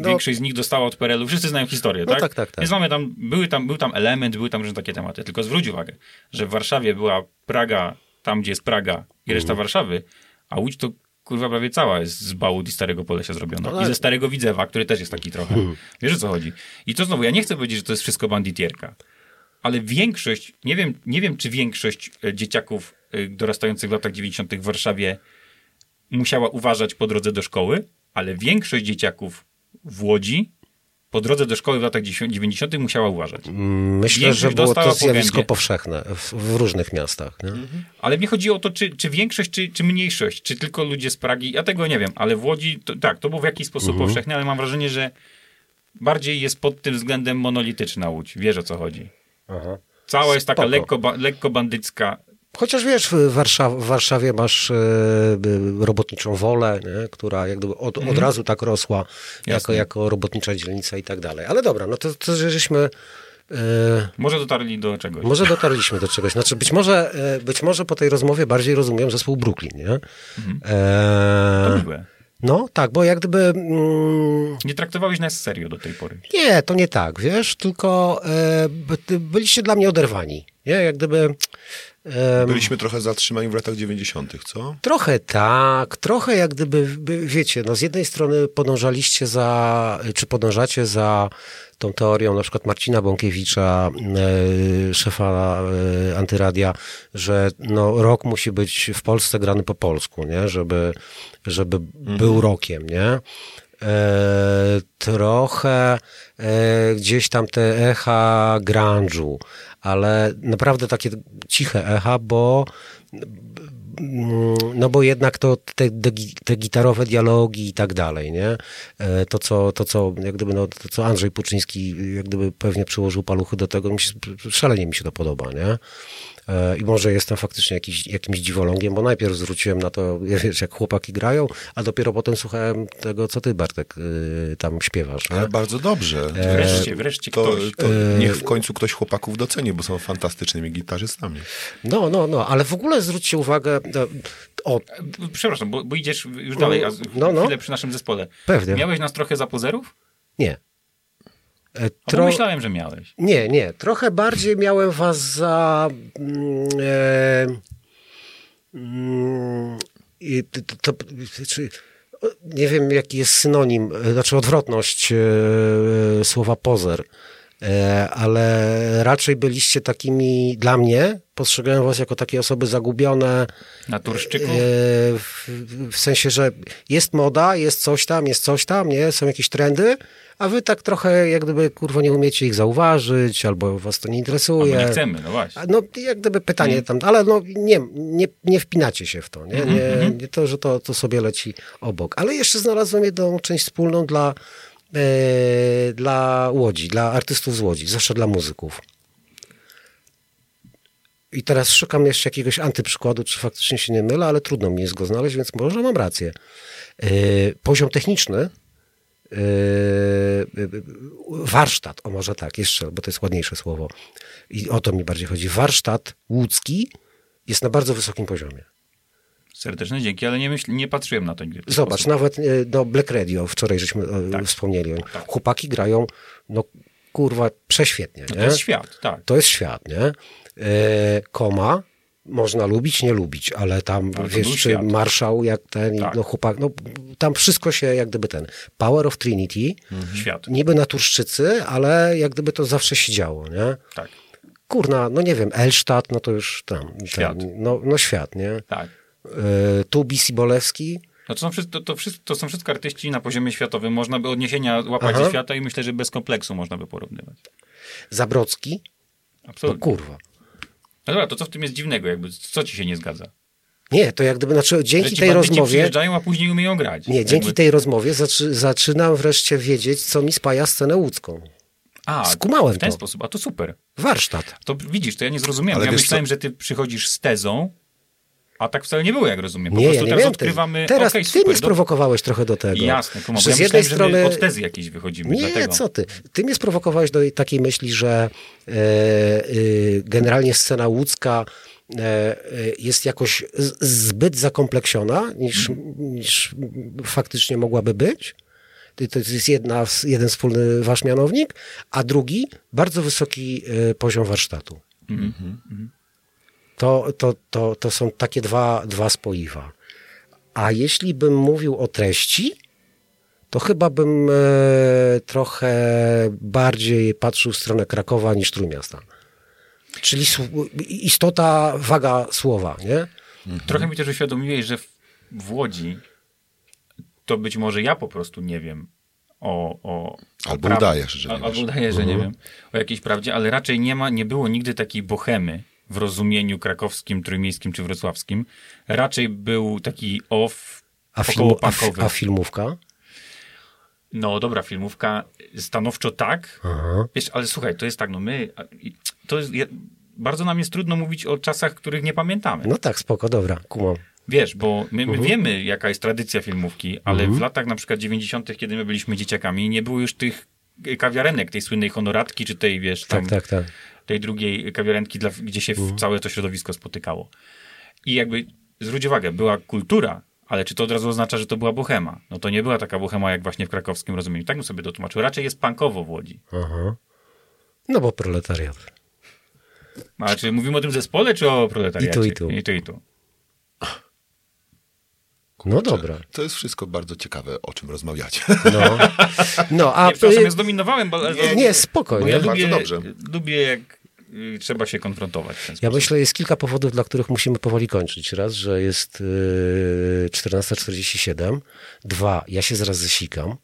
większość z nich dostała od PRL-u. Wszyscy znają historię, No tak? tak, tak, tak. Więc mamy tam, były tam, był tam element, były tam różne takie tematy. Tylko zwróć uwagę, że w Warszawie była Praga, tam gdzie jest Praga i reszta Mhm. Warszawy, a Łódź to kurwa prawie cała jest z Bałut i Starego Polesia zrobiona. No I ze Starego Widzewa, który też jest taki trochę. Mhm. Wiesz o co chodzi? I to znowu, ja nie chcę powiedzieć, że to jest wszystko banditierka, ale większość, nie wiem, nie wiem czy większość e, dzieciaków e, dorastających w latach 90. w Warszawie musiała uważać po drodze do szkoły, ale większość dzieciaków w Łodzi po drodze do szkoły w latach 90. musiała uważać. Myślę, Większość że było to po zjawisko gębie. powszechne w, w różnych miastach. Nie? Ale mnie chodzi o to, czy, czy większość, czy, czy mniejszość, czy tylko ludzie z Pragi, ja tego nie wiem, ale w Łodzi, to, tak, to było w jakiś sposób Mhm. powszechne, ale mam wrażenie, że bardziej jest pod tym względem monolityczna Łódź. Wiesz o co chodzi. Aha. Cała jest taka lekko, ba, lekko bandycka. Chociaż wiesz, w, Warszaw w Warszawie masz e, e, robotniczą wolę, nie? która jak gdyby od, od razu tak rosła jako, Mhm. Jako robotnicza dzielnica i tak dalej. Ale dobra, no to, to że żeśmy... E, Może dotarli do czegoś. może <laughs> dotarliśmy do czegoś. Znaczy być może, być może po tej rozmowie bardziej rozumiem zespół Brooklyn, nie? Mhm. E, no tak, bo jak gdyby... Mm, Nie traktowałeś nas serio do tej pory. Nie, to nie tak, wiesz, tylko e, by- byliście dla mnie oderwani. Nie, jak gdyby. Byliśmy trochę zatrzymani w latach 90., co? trochę tak, trochę jak gdyby, by- wiecie, no z jednej strony podążaliście za, czy podążacie za tą teorią na przykład Marcina Bąkiewicza, e, szefa e, Antyradia, że no, rok musi być w Polsce grany po polsku, nie? Żeby, żeby był rokiem, nie? E, trochę e, gdzieś tam te echa grunge'u, ale naprawdę takie ciche echa, bo no bo jednak to te, te gitarowe dialogi i tak dalej, nie? E, To co, to, co, jak gdyby, no, to, co Andrzej Puczyński jak gdyby pewnie przyłożył paluchy do tego, mi się, szalenie mi się to podoba, nie? E, I może jestem faktycznie jakiś, jakimś dziwolągiem, bo najpierw zwróciłem na to, <laughs> wiesz, jak chłopaki grają, a dopiero potem słuchałem tego, co ty, Bartek, y, tam śpiewasz? Ale bardzo dobrze. Wreszcie, wreszcie To, ktoś. to niech w końcu ktoś chłopaków doceni, bo są fantastycznymi gitarzystami. No, no, no, ale w ogóle zwróćcie uwagę, no, o, Przepraszam, bo, bo idziesz już dalej, a No, no. chwilę przy naszym zespole. Pewnie. Miałeś nas trochę za pozerów? nie. E, A tro- pomyślałem, że miałeś. Nie, nie. Trochę bardziej miałem was za. mm, E, mm, i to, to, czy, o, nie wiem, jaki jest synonim, e, znaczy odwrotność e, słowa pozer, e, ale raczej byliście takimi, dla mnie, postrzegałem was jako takie osoby zagubione, Naturszczyków? E, w, w sensie, że jest moda, jest coś tam, jest coś tam, nie? Są jakieś trendy, a wy tak trochę jak gdyby kurwa nie umiecie ich zauważyć, albo was to nie Albo interesuje. nie chcemy, no właśnie. No jak gdyby pytanie tam, ale no nie, nie, nie wpinacie się w to, nie? Nie, nie to, że to, to sobie leci obok. Ale jeszcze znalazłem jedną część wspólną dla, e, dla Łodzi, dla artystów z Łodzi, zwłaszcza dla muzyków. i teraz szukam jeszcze jakiegoś antyprzykładu, czy faktycznie się nie mylę, ale trudno mi jest go znaleźć, więc może mam rację. Yy, poziom techniczny, warsztat, o może tak, jeszcze, bo to jest ładniejsze słowo. I o to mi bardziej chodzi. Warsztat łódzki jest na bardzo wysokim poziomie. Serdeczne dzięki, ale nie, myśl, nie patrzyłem na to nigdy. Zobacz, sposób. nawet e, do Black Radio wczoraj żeśmy e, Tak. wspomnieli. Chłopaki grają, no kurwa, prześwietnie. No Nie? to jest świat, tak. To jest świat, nie? E, koma można lubić, nie lubić, ale tam, Ale wiesz, czy marszał, jak ten, Tak. no chłopak, no tam wszystko się jak gdyby ten, Power of Trinity, Świat, niby naturszczycy, ale jak gdyby to zawsze się działo, nie? tak. Kurna, no nie wiem, Elstadt, no to już tam, Świat. Ten, no, no świat, nie? tak. E, tu Bisi Bolewski, No to, są, wszyscy- to, to, są wszystko artyści na poziomie światowym. Można by odniesienia łapać Aha. ze świata i myślę, że bez kompleksu można by porównywać. Zabrocki, no Absolutnie. kurwa. No dobra, to co w tym jest dziwnego? Jakby, co ci się nie zgadza? Nie, to jak gdyby, znaczy dzięki tej rozmowie, przyjeżdżają, a później umieją grać. nie, Jakby- dzięki tej rozmowie zaczy, zaczynam wreszcie wiedzieć, co mi spaja scenę łódzką. A, skumałem w ten to. sposób. A to super. Warsztat. To widzisz, to ja nie zrozumiałem. Ale ja myślałem, co? że ty przychodzisz z tezą, a tak wcale nie było, jak rozumiem. Po Nie, prostu ja nie teraz odkrywamy... Teraz okej, ty super, mnie do- sprowokowałeś trochę do tego. Jasne, kuma, bo Że ja z jednej myślałem, strony... od tezy jakiejś wychodzimy. Nie, dlatego. co ty. Ty mnie sprowokowałeś do takiej myśli, że e, e, generalnie scena łódzka e, e, jest jakoś zbyt zakompleksiona, niż, niż faktycznie mogłaby być. To- jest jedna, jeden wspólny wasz mianownik, a drugi bardzo wysoki e, poziom warsztatu. To, to, to, to są takie dwa, dwa spoiwa. A jeśli bym mówił o treści, to chyba bym e, trochę bardziej patrzył w stronę Krakowa niż Trójmiasta. Czyli istota, waga słowa, nie? Trochę mi też uświadomiłeś, że w, Łodzi to być może ja po prostu nie wiem o... o Albo praw- udajesz, że nie Albo udaję, że nie wiem o jakiejś prawdzie, ale raczej nie ma, nie było nigdy takiej bohemy w rozumieniu krakowskim, trójmiejskim czy wrocławskim. Raczej był taki off A, filmu, a, a filmówka? No dobra, filmówka stanowczo tak. Aha. Wiesz, ale słuchaj, to jest tak, no my... To jest, bardzo nam jest trudno mówić o czasach, których nie pamiętamy. No tak, spoko, dobra, kumam. Wiesz, bo my, Mhm. my wiemy, jaka jest tradycja filmówki, ale w latach na przykład 90., kiedy my byliśmy dzieciakami, nie było już tych kawiarenek, tej słynnej honoratki, czy tej, wiesz, tam, Tak, tak, tak. Tej drugiej kawiarenki, dla, gdzie się w całe to środowisko spotykało. I jakby, zwróć uwagę, była kultura, ale czy to od razu oznacza, że to była bohema? No to nie była taka bohema, jak właśnie w krakowskim rozumieniu. Tak bym sobie to tłumaczył. Raczej jest punkowo w Łodzi. Aha. No bo proletariat. Ale czy mówimy o tym zespole, czy o proletariacie? I tu, i tu. I tu, i tu. No dobra. To jest wszystko bardzo ciekawe, o czym rozmawiacie. No, <laughs> no a... Nie, przepraszam, y, ja zdominowałem, bo, nie, nie, spokojnie. bo ja Bardzo lubię, dobrze. lubię jak trzeba się konfrontować w ten Ja sposób. myślę, jest kilka powodów, dla których musimy powoli kończyć. Raz, że jest yy, 14.47. Dwa, ja się zaraz zesikam.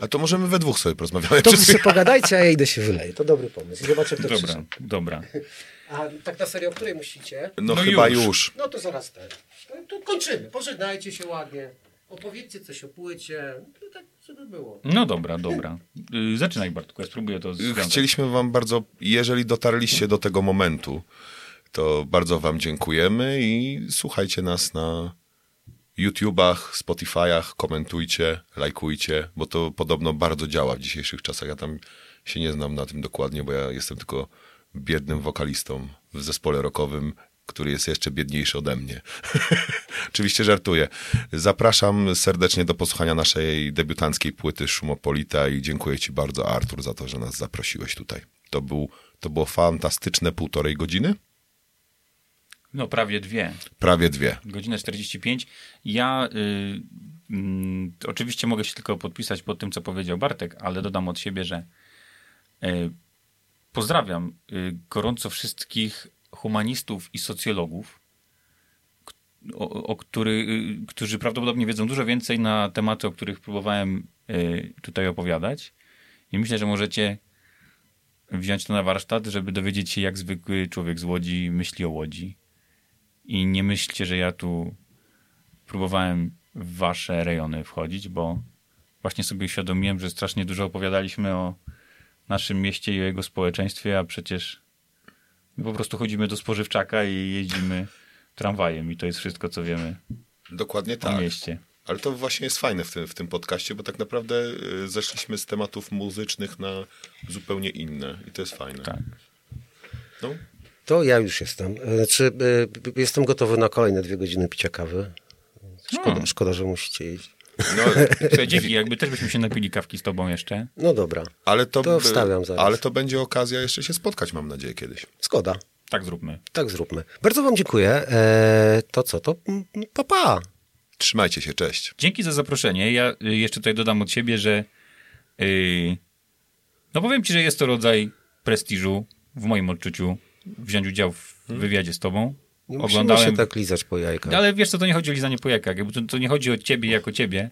A to możemy we dwóch sobie porozmawiamy. To wy sobie pogadajcie, a ja idę się wyleję. To dobry pomysł. Zobaczę, kto Dobra, przyszedł. dobra. A tak na serio, o której musicie? No, No chyba już. już. No to zaraz ten. To, kończymy. Pożegnajcie się ładnie. Opowiedzcie coś o płycie. To tak, żeby było. No dobra, dobra. Y, Zaczynaj Bartku, ja spróbuję to związać. Chcieliśmy wam bardzo, jeżeli dotarliście do tego momentu, to bardzo wam dziękujemy i słuchajcie nas na YouTubach, Spotify'ach, komentujcie, lajkujcie, bo to podobno bardzo działa w dzisiejszych czasach. Ja tam się nie znam na tym dokładnie, bo ja jestem tylko biednym wokalistą w zespole rockowym, który jest jeszcze biedniejszy ode mnie. <laughs> Oczywiście żartuję. Zapraszam serdecznie do posłuchania naszej debiutanckiej płyty Szumopolita i dziękuję Ci bardzo, Artur, za to, że nas zaprosiłeś tutaj. To, był, to było fantastyczne półtorej godziny? No prawie dwie. Prawie dwie. Godzinę 45. Ja y, mm, oczywiście mogę się tylko podpisać pod tym, co powiedział Bartek, ale dodam od siebie, że y, pozdrawiam y, gorąco wszystkich humanistów i socjologów, o, o który, y, którzy prawdopodobnie wiedzą dużo więcej na tematy, o których próbowałem y, tutaj opowiadać. I myślę, że możecie wziąć to na warsztat, żeby dowiedzieć się, jak zwykły człowiek z Łodzi myśli o Łodzi. I nie myślcie, że ja tu próbowałem w wasze rejony wchodzić, bo właśnie sobie uświadomiłem, że strasznie dużo opowiadaliśmy o naszym mieście i o jego społeczeństwie, a przecież po prostu chodzimy do spożywczaka i jeździmy tramwajem i to jest wszystko, co wiemy Dokładnie tak. mieście. Ale to właśnie jest fajne w tym, w tym podcaście, bo tak naprawdę y, zeszliśmy z tematów muzycznych na zupełnie inne i to jest fajne. Tak. No, To ja już jestem. Znaczy, y, jestem gotowy na kolejne dwie godziny picia kawy. Szkoda, No. szkoda że musicie iść. No, <laughs> Słuchaj, dzięki, jakby też byśmy się napili kawki z tobą jeszcze. No dobra, ale to, To wstawiam zaraz. Ale to będzie okazja jeszcze się spotkać, mam nadzieję, kiedyś. zgoda. Tak zróbmy. Tak zróbmy. Bardzo wam dziękuję. E, to co, to mm, pa, pa. Trzymajcie się, cześć. Dzięki za zaproszenie. Ja y, jeszcze tutaj dodam od siebie, że yy, no powiem ci, że jest to rodzaj prestiżu w moim odczuciu wziąć udział w wywiadzie z tobą. Nie musimy się tak lizać po jajkach. Ale wiesz co, to nie chodzi o lizanie po jajkach, to, to nie chodzi o ciebie jako ciebie,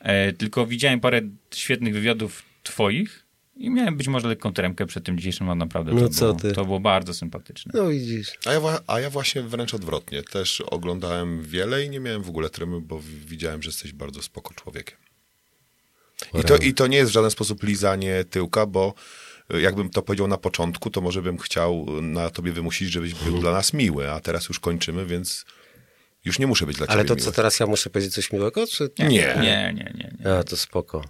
e, tylko widziałem parę świetnych wywiadów twoich i miałem być może lekką tremkę przed tym dzisiejszym, a naprawdę No to, co było, ty? to było bardzo sympatyczne. No widzisz. A ja, a ja właśnie wręcz odwrotnie. Też oglądałem wiele i nie miałem w ogóle tremy, bo widziałem, że jesteś bardzo spoko człowiekiem. I to, I to nie jest w żaden sposób lizanie tyłka, bo jakbym to powiedział na początku, to może bym chciał na tobie wymusić, żebyś był dla nas miły, a teraz już kończymy, więc już nie muszę być dla Ale ciebie to miły. co, teraz ja muszę powiedzieć coś miłego? Czy... Nie. Nie, nie, nie. nie. A, to spoko.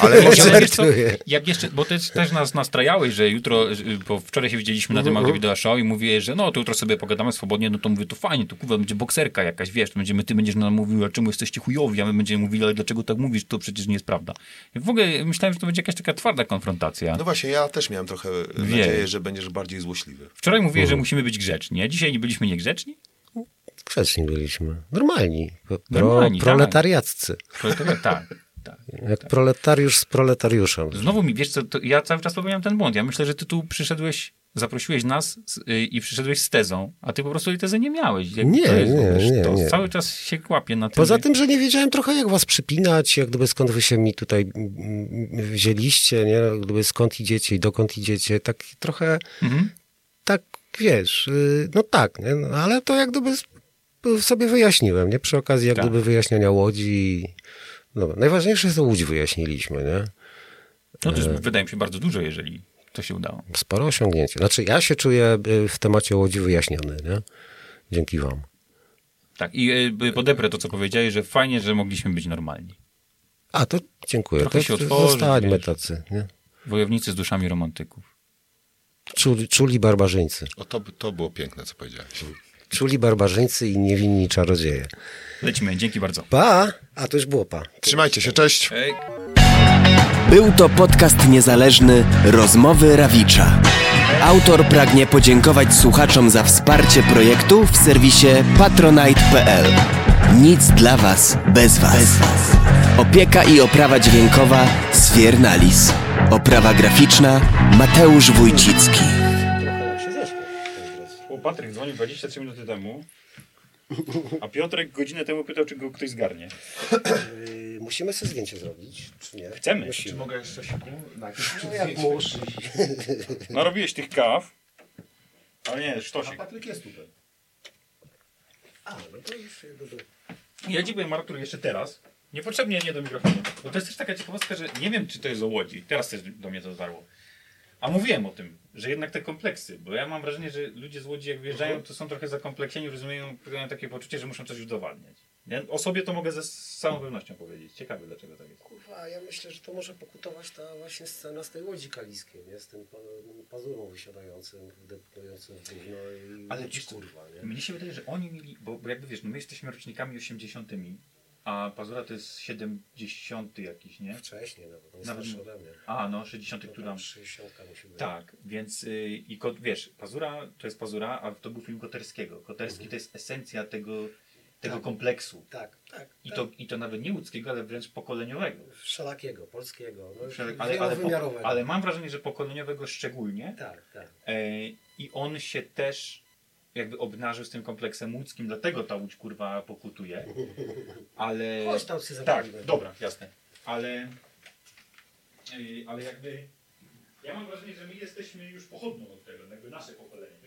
Ale może... Ale wiesz co, jak jeszcze, bo też, też nas nastrajałeś, że jutro, że- bo wczoraj się widzieliśmy na tym Mhm. audio wideo show i mówiłeś, że no to jutro sobie pogadamy swobodnie, no to mówię, to fajnie, to kurwa, będzie bokserka jakaś, wiesz, to będziemy, ty będziesz nam mówił, a czemu jesteście chujowi, a my będziemy mówili, ale dlaczego tak mówisz, to przecież nie jest prawda. I w ogóle myślałem, że to będzie jakaś taka twarda konfrontacja. No właśnie, ja też miałem trochę Wiesz. nadzieję, że będziesz bardziej złośliwy. Wczoraj mówiłeś, Mhm. że musimy być grzeczni, a dzisiaj nie byliśmy niegrzeczni? Grzeczni byliśmy. Normalni. Pro, Normalni, tak. proletariaccy. Tak. Jak proletariusz z proletariuszem. Znowu mi, wiesz co, ja cały czas popełniam ten błąd. Ja myślę, że ty tu przyszedłeś, zaprosiłeś nas y, i przyszedłeś z tezą, a ty po prostu tej tezy nie miałeś. Nie, nie, nie, to. Cały czas się kłapie na tym. Poza tym, że nie wiedziałem trochę jak was przypinać, jak gdyby skąd wy się mi tutaj wzięliście, nie? Jak gdyby skąd idziecie i dokąd idziecie, tak trochę, Mhm. tak wiesz, y, no tak, nie? No, ale to jak gdyby sobie wyjaśniłem, nie? Przy okazji jak Tak. gdyby wyjaśniania Łodzi. Dobra, najważniejsze jest to Łódź wyjaśniliśmy, nie? No to E. jest, wydaje mi się, bardzo dużo, jeżeli to się udało. Sporo osiągnięcie. Znaczy ja się czuję y, w temacie Łodzi wyjaśniony, nie? Dzięki wam. Tak, i y, podeprę to, co powiedziałeś, że fajnie, że mogliśmy być normalni. A, to dziękuję. Trochę to, się to otworzyć, Zostańmy wiesz. tacy, nie? Wojownicy z duszami romantyków. Czuli, czuli barbarzyńcy. O, to, to było piękne, co powiedziałeś. Czuli barbarzyńcy i niewinni czarodzieje. Lecimy, dzięki bardzo. Pa! A to już było pa. Trzymajcie się, cześć! Ej. Był to podcast niezależny Rozmowy Rawicza. Autor pragnie podziękować słuchaczom za wsparcie projektu w serwisie patronite.pl. Nic dla Was bez Was. Opieka i oprawa dźwiękowa Sfiernalis. Oprawa graficzna Mateusz Wójcicki. Patryk dzwonił 23 minuty temu, a Piotrek godzinę temu pytał, czy go ktoś zgarnie. Yy, musimy sobie zdjęcie zrobić, czy nie? Chcemy. Musimy. Mogę jeszcze siku? No jak musz. Narobiłeś tych kaw, ale nie, sztosik. Patryk jest tutaj. A, no to już. Ja ci powiem, Artur, jeszcze teraz. Niepotrzebnie nie do mikrofonu. Bo to jest też taka ciekawostka, że nie wiem, czy to jest o Łodzi. Teraz też do mnie to dotarło. A mówiłem o tym, że jednak te kompleksy, bo ja mam wrażenie, że ludzie z Łodzi jak wyjeżdżają, to są trochę zakompleksieni, rozumieją, mają takie poczucie, że muszą coś udowadniać. Nie? O sobie to mogę ze z całą pewnością powiedzieć. Ciekawe, dlaczego tak jest. Kurwa, ja myślę, że to może pokutować ta właśnie scena z tej Łodzi Kaliskiej, nie? Z tym pa- pazurą wysiadającym, deptującym w gówno i Ale kurwa, nie? Mnie się wydaje, że oni mieli, bo, bo jakby wiesz, no my jesteśmy rocznikami 80., a Pazura to jest 70 jakiś, nie? Wcześniej nawet, on jest Nawet- starszy ode mnie. A, no 60, To który tam tam 60 musi być. Tak, więc y, i ko, wiesz, Pazura to jest Pazura, a to był film Koterskiego. Koterski to jest esencja tego, tego Tak. kompleksu. Tak, tak. I tak. to, I to nawet nie łódzkiego, ale wręcz pokoleniowego. Wszelakiego, polskiego, no, Ale, ale, po, wielowymiarowego. ale mam wrażenie, że pokoleniowego szczególnie. Tak, tak. E, I on się też jakby obnażył z tym kompleksem łódzkim, dlatego ta łódź kurwa pokutuje. Ale. Chodź tam się Tak, dobra, jasne. Ale. y, ale jakby. Ja mam wrażenie, że my jesteśmy już pochodną od tego, jakby nasze pokolenie.